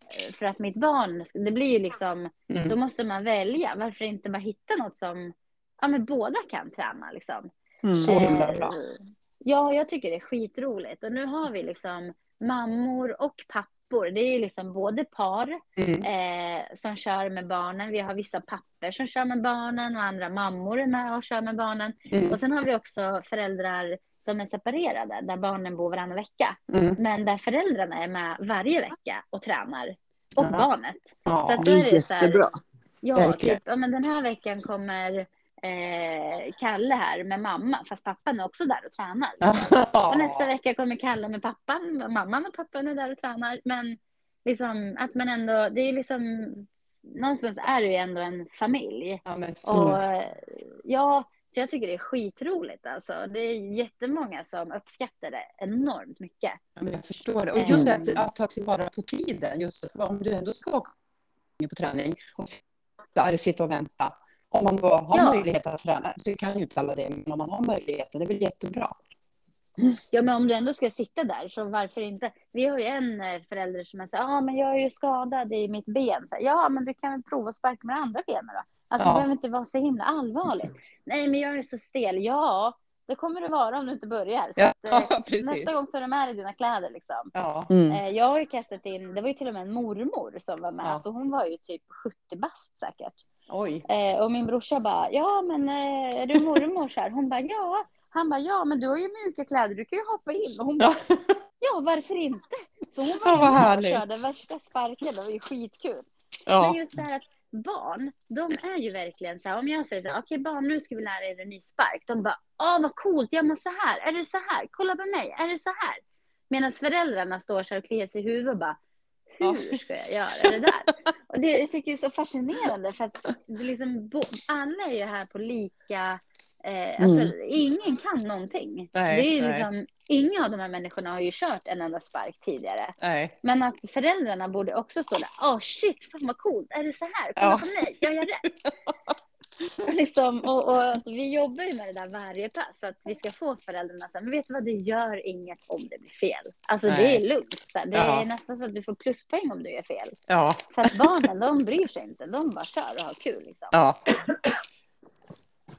eh, för att mitt barn, det blir ju liksom, mm. då måste man välja. Varför inte bara hitta något som, ja men båda kan träna liksom. Mm. Så himla bra. Ja, jag tycker det är skitroligt. Och nu har vi liksom mammor och pappor. Det är liksom både par mm. eh, som kör med barnen. Vi har vissa pappor som kör med barnen och andra mammor är med och kör med barnen. Mm. Och sen har vi också föräldrar som är separerade, där barnen bor varannan vecka. Mm. Men där föräldrarna är med varje vecka och tränar. Och ja. barnet. Ja, så att då är det så här, Ja, typ, ja, men den här veckan kommer eh, Kalle här med mamma, fast pappan är också där och tränar. och nästa vecka kommer Kalle med pappan, mamman och pappan är där och tränar. Men liksom att man ändå, det är liksom, någonstans är det ju ändå en familj. Ja, och ja, så jag tycker det är skitroligt alltså. Det är jättemånga som uppskattar det enormt mycket. Ja, men jag förstår det. Och just mm. att, att ta tillvara på tiden, just om du ändå ska åka på träning och sitta och vänta om man då har ja. möjlighet att träna. Det kan ju inte alla det, men om man har möjligheten, det är väl jättebra. Ja, men om du ändå ska sitta där, så varför inte? Vi har ju en eh, förälder som säger, ja, ah, men jag är ju skadad i mitt ben. Så, ja, men du kan väl prova att sparka med det andra benet då? Alltså, ja. det behöver inte vara så himla allvarligt. Nej, men jag är så stel. Ja, det kommer du vara om du inte börjar. Så ja, att, eh, nästa gång tar du med dig dina kläder. Liksom. Ja. Mm. Eh, jag har ju kastat in, det var ju till och med en mormor som var med, ja. så hon var ju typ 70 bast säkert. Eh, och min brorsa bara, ja men eh, är du mormor så här? Hon bara, ja. Han bara, ja men du har ju mjuka kläder, du kan ju hoppa in. Och hon bara, ja varför inte? Så hon var ja, och körde värsta sparken, det var ju skitkul. Ja. Men just det här att barn, de är ju verkligen så här, om jag säger så här, okej okay, barn nu ska vi lära er en ny spark. De bara, åh vad coolt, jag måste så här, är det så här, kolla på mig, är det så här? Medan föräldrarna står så här och kliar sig i huvudet och bara, hur ska jag göra det där? Och det jag tycker jag är så fascinerande för att det liksom, alla är ju här på lika Eh, alltså, mm. Ingen kan någonting. Nej, det är liksom, Inga av de här människorna har ju kört en enda spark tidigare. Nej. Men att föräldrarna borde också stå där. Åh oh, shit, fan vad coolt. Är det så här? Kolla ja. på mig, jag gör rätt. liksom, och, och vi jobbar ju med det där varje pass. Att vi ska få föräldrarna så men vet du vad, det gör inget om det blir fel. Alltså Nej. det är lugnt. Så det ja. är nästan så att du får pluspoäng om du gör fel. Ja. För att barnen, de bryr sig inte. De bara kör och har kul. Liksom. Ja.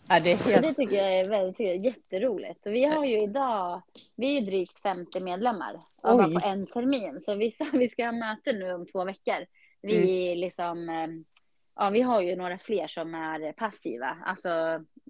Ja, det, helt... det tycker jag är väldigt jätteroligt. Och vi har ju idag, vi är drygt 50 medlemmar bara på en termin. Så vi, vi ska ha möte nu om två veckor. Vi mm. liksom, eh, ja vi har ju några fler som är passiva. Alltså,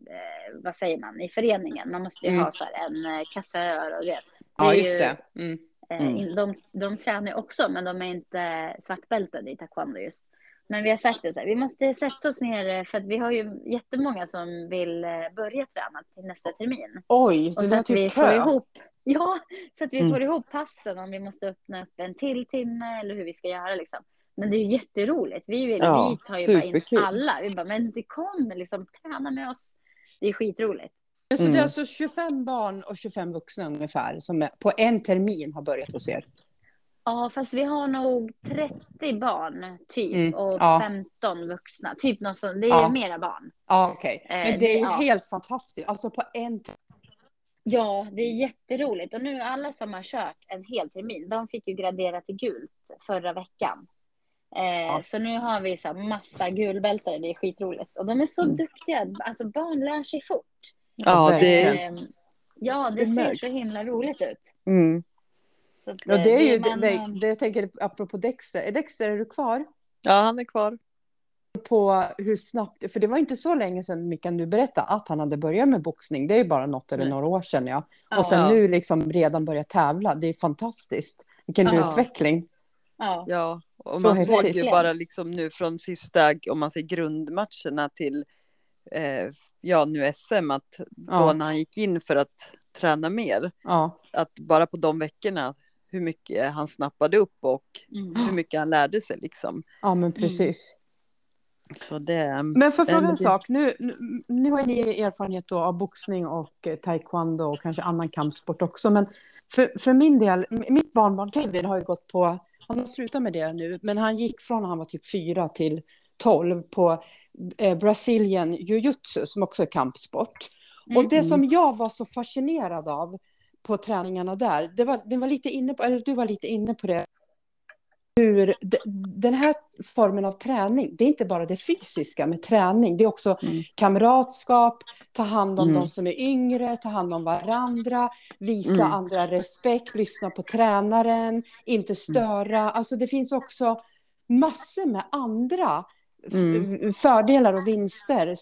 eh, vad säger man, i föreningen. Man måste ju mm. ha så här en eh, kassör och det. ja, just ju, det. Mm. Eh, mm. De, de tränar ju också, men de är inte svartbältade i taekwondo just. Men vi har sagt det så här, vi måste sätta oss ner för att vi har ju jättemånga som vill eh, börja träna till nästa termin. Oj, det och så att vi kö. får ihop, Ja, så att vi mm. får ihop passen om vi måste öppna upp en till timme eller hur vi ska göra liksom. Men det är ju jätteroligt. Vi, vill, ja, vi tar ju superkul. bara in alla. Vi bara, men det kommer liksom, träna med oss. Det är skitroligt. Så mm. det är alltså 25 barn och 25 vuxna ungefär som på en termin har börjat hos er? Ja, fast vi har nog 30 barn typ mm, och ja. 15 vuxna. Typ något sånt. Det är ja. mera barn. Ja, okej. Okay. Men eh, det är ja. helt fantastiskt. Alltså på en Ja, det är jätteroligt. Och nu alla som har kört en hel termin, de fick ju gradera till gult förra veckan. Eh, ja. Så nu har vi så massa gulbältare, det är skitroligt. Och de är så mm. duktiga, alltså barn lär sig fort. Ja, det, eh, ja, det, det ser så himla roligt ut. Mm. Så att, ja, det är ju, man... det, det, jag tänker apropå Dexter, är Dexter, är du kvar? Ja, han är kvar. På hur snabbt, för det var inte så länge sedan Mikael du berättade att han hade börjat med boxning. Det är ju bara något eller några år sedan ja. Och sen ja. nu liksom redan börjat tävla. Det är fantastiskt. Vilken ja. utveckling. Ja, ja. Och man såg ju bara liksom nu från sista, om man säger grundmatcherna till eh, ja, nu SM, att då ja. när han gick in för att träna mer, ja. att bara på de veckorna hur mycket han snappade upp och mm. hur mycket han lärde sig liksom. Ja, men precis. Mm. Så det, men för fråga en sak, nu, nu har ni erfarenhet då av boxning och eh, taekwondo och kanske annan kampsport också, men för, för min del, mitt barnbarn Kevin har ju gått på, han har slutat med det nu, men han gick från när han var typ fyra till tolv på eh, Brazilian jiu-jitsu som också är kampsport. Mm. Och det som jag var så fascinerad av på träningarna där, det var, det var lite inne på, eller du var lite inne på det, hur den här formen av träning, det är inte bara det fysiska med träning, det är också mm. kamratskap, ta hand om mm. de som är yngre, ta hand om varandra, visa mm. andra respekt, lyssna på tränaren, inte mm. störa. Alltså det finns också massor med andra mm. fördelar och vinster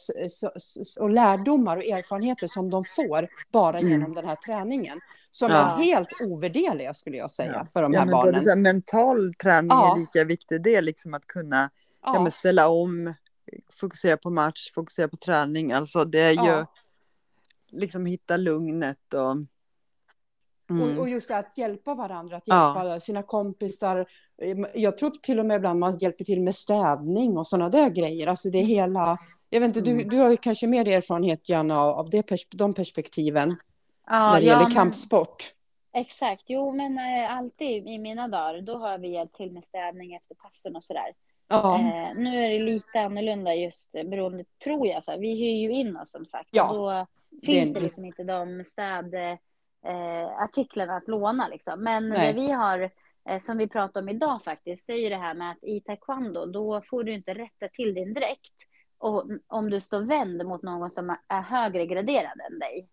och lärdomar och erfarenheter som de får bara mm. genom den här träningen. Som ja. är helt ovärderliga skulle jag säga ja. för de här ja, barnen. Både mental träning är lika viktig, det är liksom att kunna ja. ställa om, fokusera på match, fokusera på träning, alltså det är ju liksom hitta lugnet och Mm. Och, och, just det att hjälpa varandra, att hjälpa ja. sina kompisar. Jag tror till och med ibland man hjälper till med städning och sådana där grejer. Alltså det hela... Jag vet inte, mm. du, du har ju kanske mer erfarenhet, Janna, av det pers de perspektiven. Ja, när det ja, gäller kampsport. exakt, jo men äh, alltid i mina dagar, då har vi hjälpt till med städning efter passen och sådär. Ja. Eh, nu är det lite annorlunda just beroende, tror jag, så här, vi hyr ju in oss som sagt. Ja. Då finns det, det liksom inte de städ eh, artiklarna att låna. Liksom. Men Nej. det vi har, eh, som vi pratar om idag faktiskt, det är ju det här med att i taekwondo, då får du inte rätta till din dräkt och, om du står vänd mot någon som är högre graderad än dig.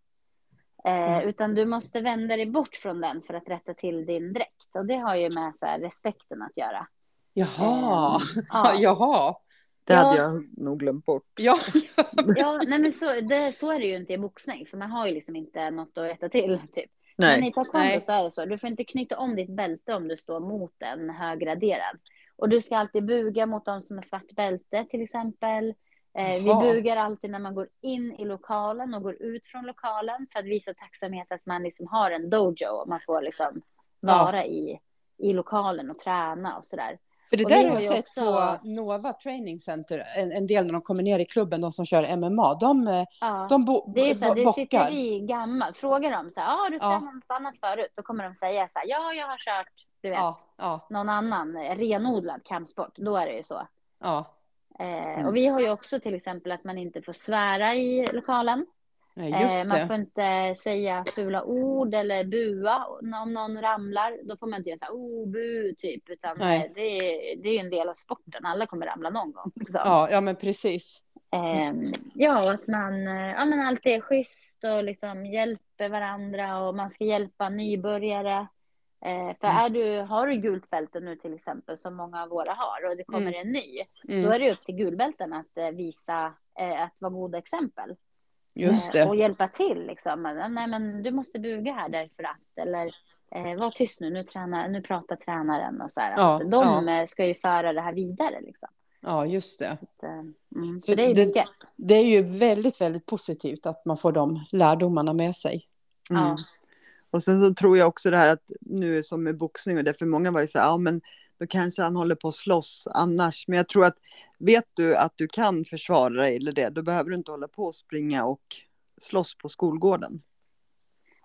Eh, mm. Utan du måste vända dig bort från den för att rätta till din dräkt. Och det har ju med så här, respekten att göra. Jaha, eh, ja. jaha. Det hade jag nog glömt bort. Ja, ja nej men så, det, så är det ju inte i boxning, för man har ju liksom inte något att rätta till. Typ. Nej. Men i taekwondo så är det så, du får inte knyta om ditt bälte om du står mot en höggraderad. Och du ska alltid buga mot de som är svart bälte till exempel. Eh, vi bugar alltid när man går in i lokalen och går ut från lokalen för att visa tacksamhet att man liksom har en dojo och man får liksom vara ja. i, i lokalen och träna och sådär. För det där har jag sett också... på Nova Training Center, en, en, del när de kommer ner i klubben, de som kör MMA, de, ja. de bo, det är så här, det sitter i gammal. Frågar de så här, ah, har du tränat ja. något annat förut? Då kommer de säga så här, ja, jag har kört, du vet, ja. Ja. någon annan renodlad kampsport. Då är det ju så. Ja. Eh, och vi har ju också till exempel att man inte får svära i lokalen. Eh, man får inte säga fula ord eller bua om någon ramlar. Då får man inte göra så här, oh, bu, typ. Utan det, är, det är en del av sporten. Alla kommer ramla någon gång. Liksom. Ja, ja, men precis. Eh, ja, att man eh, ja, men alltid är schysst och liksom hjälper varandra och man ska hjälpa nybörjare. Eh, för mm. är du, har du gult bälte nu till exempel, som många av våra har, och det kommer mm. en ny, mm. då är det upp till gulbälten att eh, visa, eh, att vara goda exempel. Just det. Och hjälpa till liksom. Nej men du måste buga här därför att, eller eh, var tyst nu, nu, tränar, nu pratar tränaren och så här. Ja, de ja. ska ju föra det här vidare liksom. Ja, just det. Så, mm, så det, är det, det, är ju väldigt, väldigt positivt att man får de lärdomarna med sig. Mm. Ja. Och sen så tror jag också det här att nu som med boxning och det för många var ju så här, ja men då kanske han håller på att slåss annars. Men jag tror att vet du att du kan försvara dig eller det, då behöver du inte hålla på och springa och slåss på skolgården.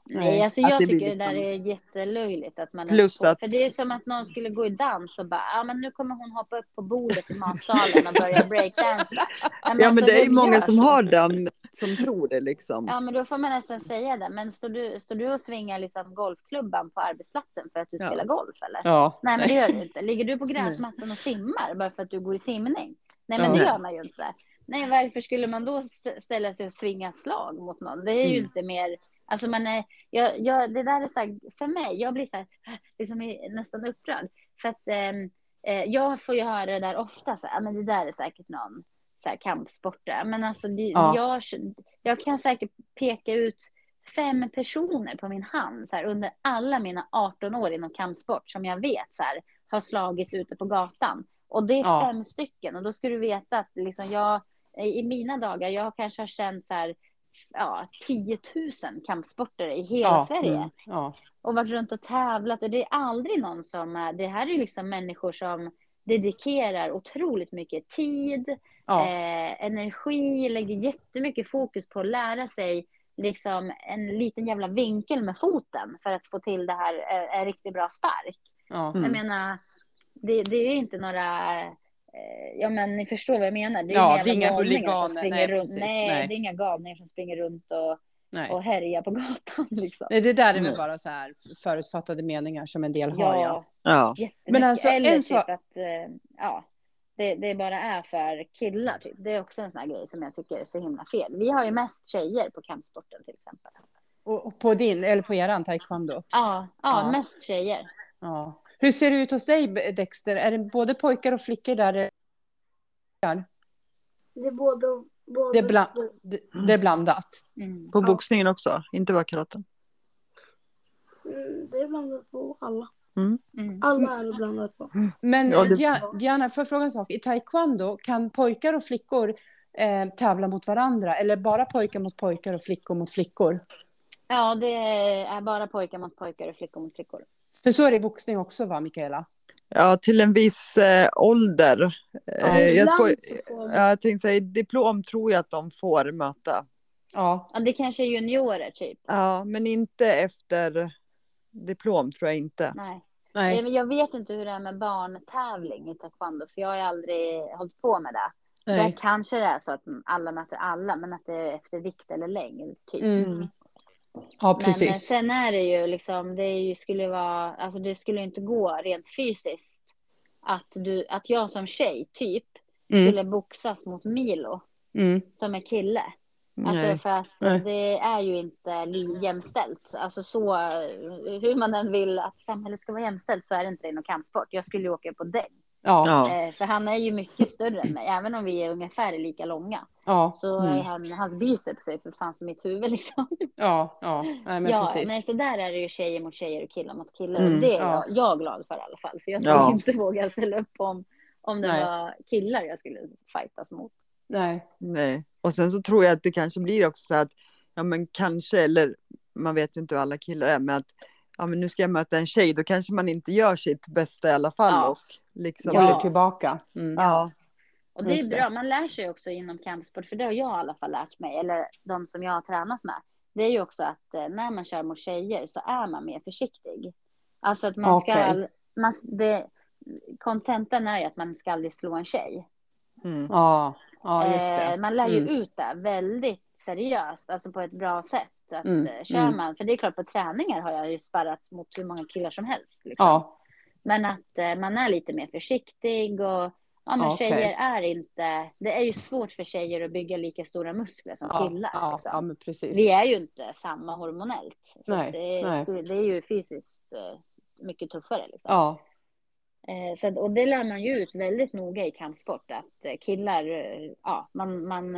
Nej, alltså jag tycker liksom... det där är jättelöjligt. Att man Plus att... För det är som att någon skulle gå i dans och bara, ja men nu kommer hon hoppa upp på bordet i matsalen och börja breakdansa. Ja men, alltså, det är många som har den, som tror det liksom. Ja men då får man nästan säga det. Men står du, står du och svingar liksom golfklubban på arbetsplatsen för att du ja. spelar golf eller? Ja. Nej men det gör du inte. Ligger du på gräsmattan och simmar bara för att du går i simning? Nej men ja. det gör man ju inte. Nej, varför skulle man då ställa sig och svinga slag mot någon? Det är ju mm. inte mer, alltså man är, jag, jag, det där är så här, för mig, jag blir så här, liksom nästan upprörd. För att ehm, eh, jag får ju höra det där ofta, så här, men det där är säkert någon så här, kampsportare. Men alltså, det, ja. jag, jag kan säkert peka ut fem personer på min hand så här, under alla mina 18 år inom kampsport som jag vet så här, har slagits ute på gatan. Och det är ja. fem stycken och då ska du veta att liksom jag i mina dagar, jag kanske har känt så här, ja, 10 000 kampsportare i hela ja, Sverige. Mm, ja. Och varit runt och tävlat och det är aldrig någon som, det här är liksom människor som dedikerar otroligt mycket tid, ja. eh, energi, lägger jättemycket fokus på att lära sig liksom en liten jävla vinkel med foten för att få till det här, eh, en riktigt bra spark. Ja. Mm. Jag menar, det, det är inte några Eh, ja men ni förstår vad jag menar. Det är ja, det är inga huliganer. Nej, runt. Precis, nej, nej, det är inga galningar som springer runt och, nej. och härjar på gatan. Liksom. Nej, det där är väl mm. bara så här förutfattade meningar som en del har. Ja, ja. Men alltså, Eller en typ att, eh, ja, det, det bara är för killar. Typ. Det är också en sån här grej som jag tycker är så himla fel. Vi har ju mest tjejer på kampsporten till exempel. Och på din, eller på eran taekwondo? Ja, ja, ja. mest tjejer. Ja. Hur ser det ut hos dig, Dexter? Är det både pojkar och flickor där? Det är både, både det, är bland, det, det är blandat. Mm. På boxningen också, inte bara karaten? Mm, det är blandat på alla. Mm. mm. Alla är blandat på. Men ja, det... Diana, får jag fråga en sak? I taekwondo, kan pojkar och flickor eh, tävla mot varandra? Eller bara pojkar mot pojkar och flickor mot flickor? Ja, det är bara pojkar mot pojkar och flickor mot flickor. För så är det i boxning också, va, Mikaela? Ja, till en viss eh, ålder. Ja, eh, jag, får, jag tänkte säga, diplom tror jag att de får möta. Ja. ja, det kanske är juniorer typ. Ja, men inte efter diplom tror jag inte. Nej. Nej. Jag vet inte hur det är med barntävling i taekwondo, för jag har aldrig hållit på med det. Nej. Där kanske det är så att alla möter alla, men att det är efter vikt eller längd. Typ. Mm. Ja, precis. Men sen är det ju liksom, det ju, skulle vara, alltså det skulle inte gå rent fysiskt att, du, att jag som tjej, typ, mm. skulle boxas mot Milo, mm. som är kille. Alltså Nej. för att Nej. det är ju inte jämställt. Alltså så, hur man än vill att samhället ska vara jämställt så är det inte inom kampsport. Jag skulle ju åka på däng. Ja. Eh, för han är ju mycket större än mig, även om vi är ungefär lika långa. Ja. Så mm. han, hans biceps är för fan som mitt huvud liksom. Ja, ja, nej, men ja, precis. Nej, så där är det ju tjejer mot tjejer och killar mot killar. Mm, och det är ja. jag, jag glad för i alla fall. För jag skulle ja. inte våga ställa upp om, om det nej. var killar jag skulle fightas mot. Nej. Nej, och sen så tror jag att det kanske blir också så att, ja men kanske, eller man vet ju inte hur alla killar är, men att ja men nu ska jag möta en tjej, då kanske man inte gör sitt bästa i alla fall. Ja. Och liksom, Håller Ja. tillbaka. Mm. ja. Och det är bra, man lär sig också inom kampsport, för det har jag i alla fall lärt mig, eller de som jag har tränat med. Det är ju också att eh, när man kör mot tjejer så är man mer försiktig. Alltså att man ska, man, det, kontentan är ju att man ska aldrig slå en tjej. Mm. Ja, ja. Eh, man lär ju Mm. ut det väldigt seriöst, alltså på ett bra sätt. Att, Mm, eh, kör mm. man, för det är klart på träningar har jag ju sparrats mot hur många killar som helst. Liksom. Ja, Men att eh, man är lite mer försiktig och ja, men okej. tjejer är inte, det är ju svårt för tjejer att bygga lika stora muskler som ja, killar. ja, liksom. ja. Vi är ju inte samma hormonellt. Så Nej, det, skulle- det är ju fysiskt mycket tuffare. Liksom. Eh, så, och det lär man ju ut väldigt noga i kampsport. Att eh, killar, eh, ja, man, man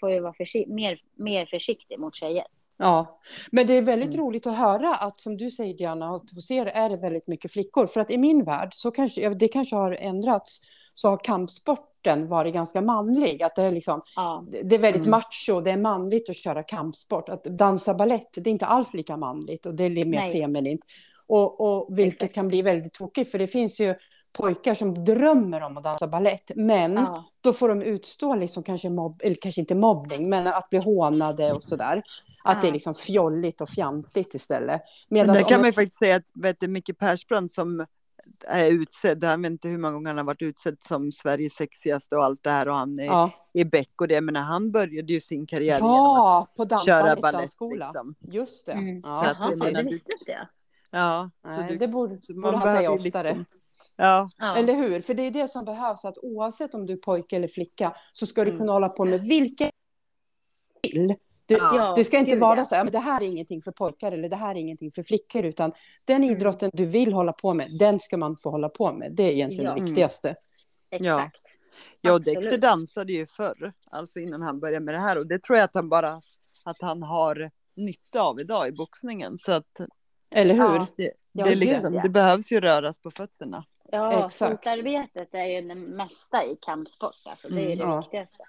får ju vara försi- mer, mer försiktig mot tjejer. ja. Men det är väldigt Mm. roligt att höra att som du säger Diana, att hos er är det väldigt mycket flickor. För att i min värld, så kanske, det kanske har ändrats, så har kampsporten varit ganska manlig. Att det är liksom Ja, det är väldigt Mm. macho, det är manligt att köra kampsport. Att dansa ballett, det är inte alls lika manligt och det är mer Nej. feminint. Och, och vilket Exakt. kan bli väldigt tokigt, för det finns ju pojkar som drömmer om att dansa ballett, men ja, då får de utstå liksom kanske mobb, eller kanske inte mobbning, men att bli hånade och sådär. Att det är Ja. liksom fjolligt och fjantigt istället. Men Medan där om kan man ju faktiskt säga att vet du, Micke Persbrandt som är utsedd, han vet inte hur många gånger han har varit utsedd som Sveriges sexigaste och allt det här och han är ja, i Beck och det, men han började ju sin karriär genom ja, på att dans, köra balett. balettdansskola. Liksom. Just det. Mm. Ja, Så att Jaha, det så menar det du- jag. Ja, så Nej, du, det borde, så borde han behöver säga oftare. liksom- ja, Ja. Eller hur? För det är det som behövs, att oavsett om du är pojke eller flicka så ska du Mm. kunna hålla på med vilken vill. Det, Ja. det ska inte vara så här, men det här är ingenting för pojkar eller det här är ingenting för flickor, utan den Mm. idrotten du vill hålla på med, den ska man få hålla på med. Det är egentligen Ja. det Mm. viktigaste. Exakt. ja. Dexter dansade ju förr, alltså innan han började med det här och det tror jag att han bara, att han har nytta av idag i boxningen. Så att Eller hur? Ja. det, det, är liksom, det behövs ju röras på fötterna. Ja, Exakt. fotarbetet är ju det mesta i kampsport. Alltså, det är Mm, det ja. viktigaste.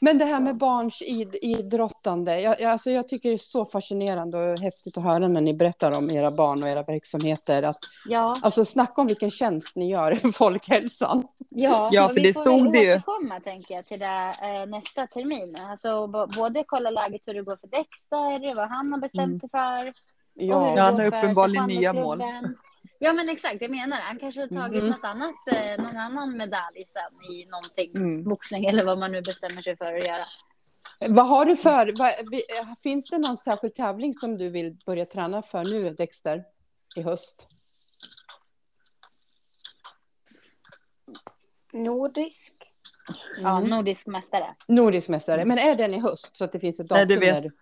Men det här med barns id idrottande, jag, jag- alltså jag tycker det är så fascinerande och häftigt att höra när ni berättar om era barn och era verksamheter. Att, Ja, alltså snacka om vilken tjänst ni gör folkhälsan. ja, Ja, för vi det får stod det ju. återkomma tänker jag till det eh, nästa termin. Alltså både kolla läget hur det går för Dexter, vad han har bestämt Mm. sig för. Ja, Ja, han har uppenbarligen nya mål. Ja men exakt, jag menar. Han kanske har tagit Mm. något annat, eh, någon annan medalj sen i någonting, Mm. boxning eller vad man nu bestämmer sig för att göra. Vad har du för, vad, vi- finns det någon särskild tävling som du vill börja träna för nu, Dexter, i höst? Nordisk. Ja, Mm. nordisk mästare. Nordisk mästare, men är den i höst så att det finns ett Nej, datum? det vet- där-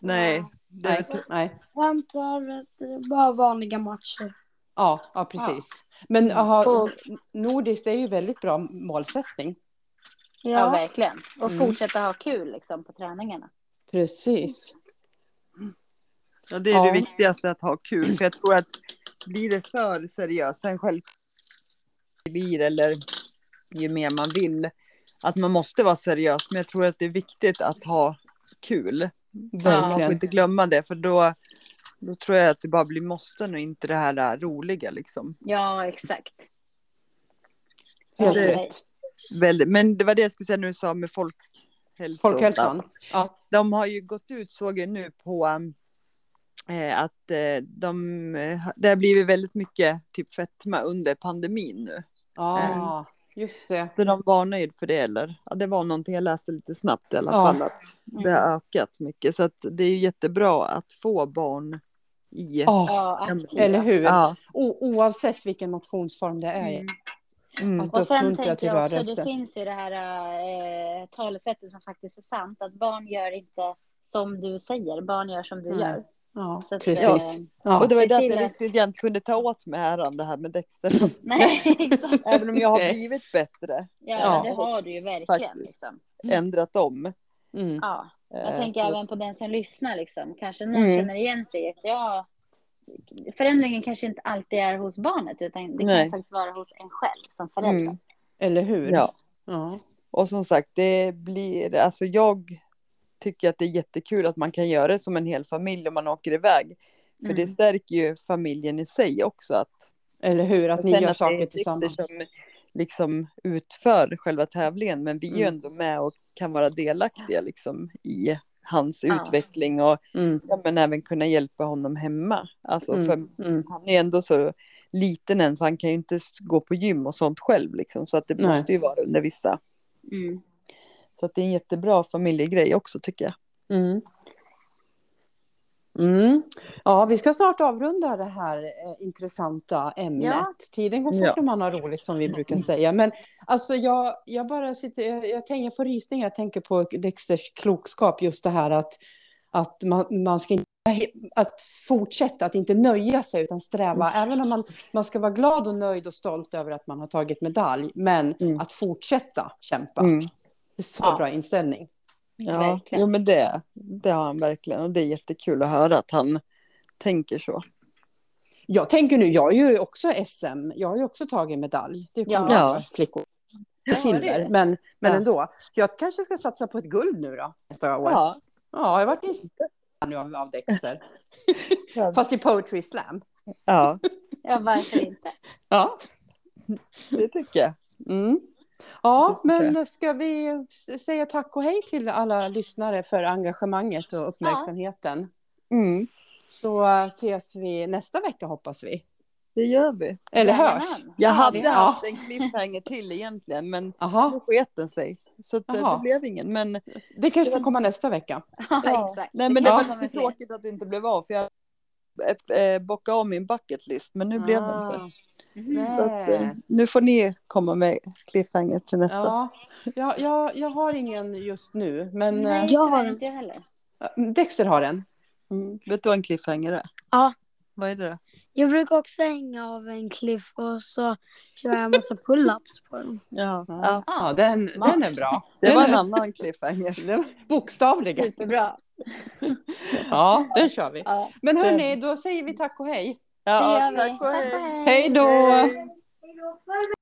Nej, det, Nej, nej. Jag antar bara vanliga matcher. Ja, ja, precis. Men aha, Och- nordiskt är ju väldigt bra målsättning. Ja, Ja, verkligen. Och Mm. fortsätta ha kul liksom, på träningarna. Precis. ja, det är Ja. det viktigaste att ha kul. För jag tror att blir det för seriöst, sen själv blir eller ju mer man vill, att man måste vara seriös. Men jag tror att det är viktigt att ha kul. Man får Verkligen. inte glömma det, för då, då tror jag att det bara blir måsten och inte det här där roliga liksom. Ja, exakt. Helt det- rätt. Väldigt, men det var det jag skulle säga nu sa med folkhälsan. Folkhälsan. Ja. De har ju gått ut, såg jag nu på eh, att eh, de, eh, det har blivit väldigt mycket typ fetma under pandemin nu. ja, just det. Så de varnar ju för det eller? Ja, det var någonting jag läste lite snabbt i alla Ja. fall att det har ökat mycket. Så att det är ju jättebra att få barn i. Ja, eller hur? Ja. O, oavsett vilken motionsform det är. Mm. Mm. Att Och sen tänker jag också, rörelse. det finns ju det här eh, talesättet som faktiskt är sant, att barn gör inte som du säger, barn gör som du Nej. gör. Ja, att, precis. Ja. Och det var därför jag riktigt inte kunde ta åt mig äran det här med Dexter. Nej, exakt. Även om jag har blivit bättre, Ja, Ja. det har du ju verkligen. Liksom. ändrat om. Mm. Ja. Jag Eh, tänker så- även på den som lyssnar, liksom. kanske någon Mm. känner igen sig att ja, förändringen kanske inte alltid är hos barnet, utan det Nej. kan faktiskt vara hos en själv som förälder. Mm. Eller hur? Ja. Ja. Och som sagt, det blir, alltså jag tycker att det är jättekul att man kan göra det som en hel familj om man åker iväg. För mm. det stärker ju familjen i sig också. Att, Eller hur, att ni gör att saker tillsammans. Som liksom utför själva tävlingen, men vi är ju mm. ändå med och kan vara delaktiga liksom i hans ja. utveckling och mm. ja, men även kunna hjälpa honom hemma. Alltså, mm. för mm. han är ändå så liten än så han kan ju inte gå på gym och sånt själv liksom, så att det Nej. måste ju vara under vissa. Mm. Så att det är en jättebra familjegrej också tycker jag. Mm. Mm. Ja, vi ska snart avrunda det här eh, intressanta ämnet. Ja. Tiden går fort ja. när man har roligt som vi brukar säga. Men alltså jag, jag bara sitter, jag, jag, tänker, jag får rysningar, jag tänker på Dexters klokskap, just det här att, att man, man ska inte att fortsätta, att inte nöja sig utan sträva, mm. även om man, man ska vara glad och nöjd och stolt över att man har tagit medalj, men mm. att fortsätta kämpa. Så ja. bra inställning. Ja, jo, men det, det har han verkligen och det är jättekul att höra att han tänker så. Jag tänker nu, jag är ju också SM, jag har ju också tagit medalj. Det kommer ja. flickor. Ja, silver, men, men ja. ändå. Jag kanske ska satsa på ett guld nu då, nästa år. Ja, ja jag har varit inspirerad nu av, av Dexter. Fast i Poetry Slam. Ja. ja, varför inte? Ja, det tycker jag. Mm. Ja, men ska vi säga tack och hej till alla lyssnare för engagemanget och uppmärksamheten. Ja. Mm. Så ses vi nästa vecka hoppas vi. Det gör vi. Eller hörs. Jag hade ja. haft en cliffhanger till egentligen, men Aha. nu sket den sig. Så det, det blev ingen. Men det kanske får komma nästa vecka. Ja, exakt. Nej, men det var tråkigt att det inte blev av. För jag eh, bockade av min bucket list, men nu ah. blev det inte. Mm. Så att, eh, nu får ni komma med cliffhanger till nästa. Ja, jag, jag, jag har ingen just nu. Men, Nej, jag har inte heller. Dexter har en. Mm. Vet du vad en cliffhanger är? Ja. Vad är det? Jag brukar också hänga av en cliff och så kör jag en massa pull-ups på den. Ja, ja. ja den, den är bra. Det var en annan cliffhanger. Bokstavligen. Superbra. Ja, den kör vi. Ja, Men hörni, då säger vi tack och hej. Ja, tack och hej. Hej då.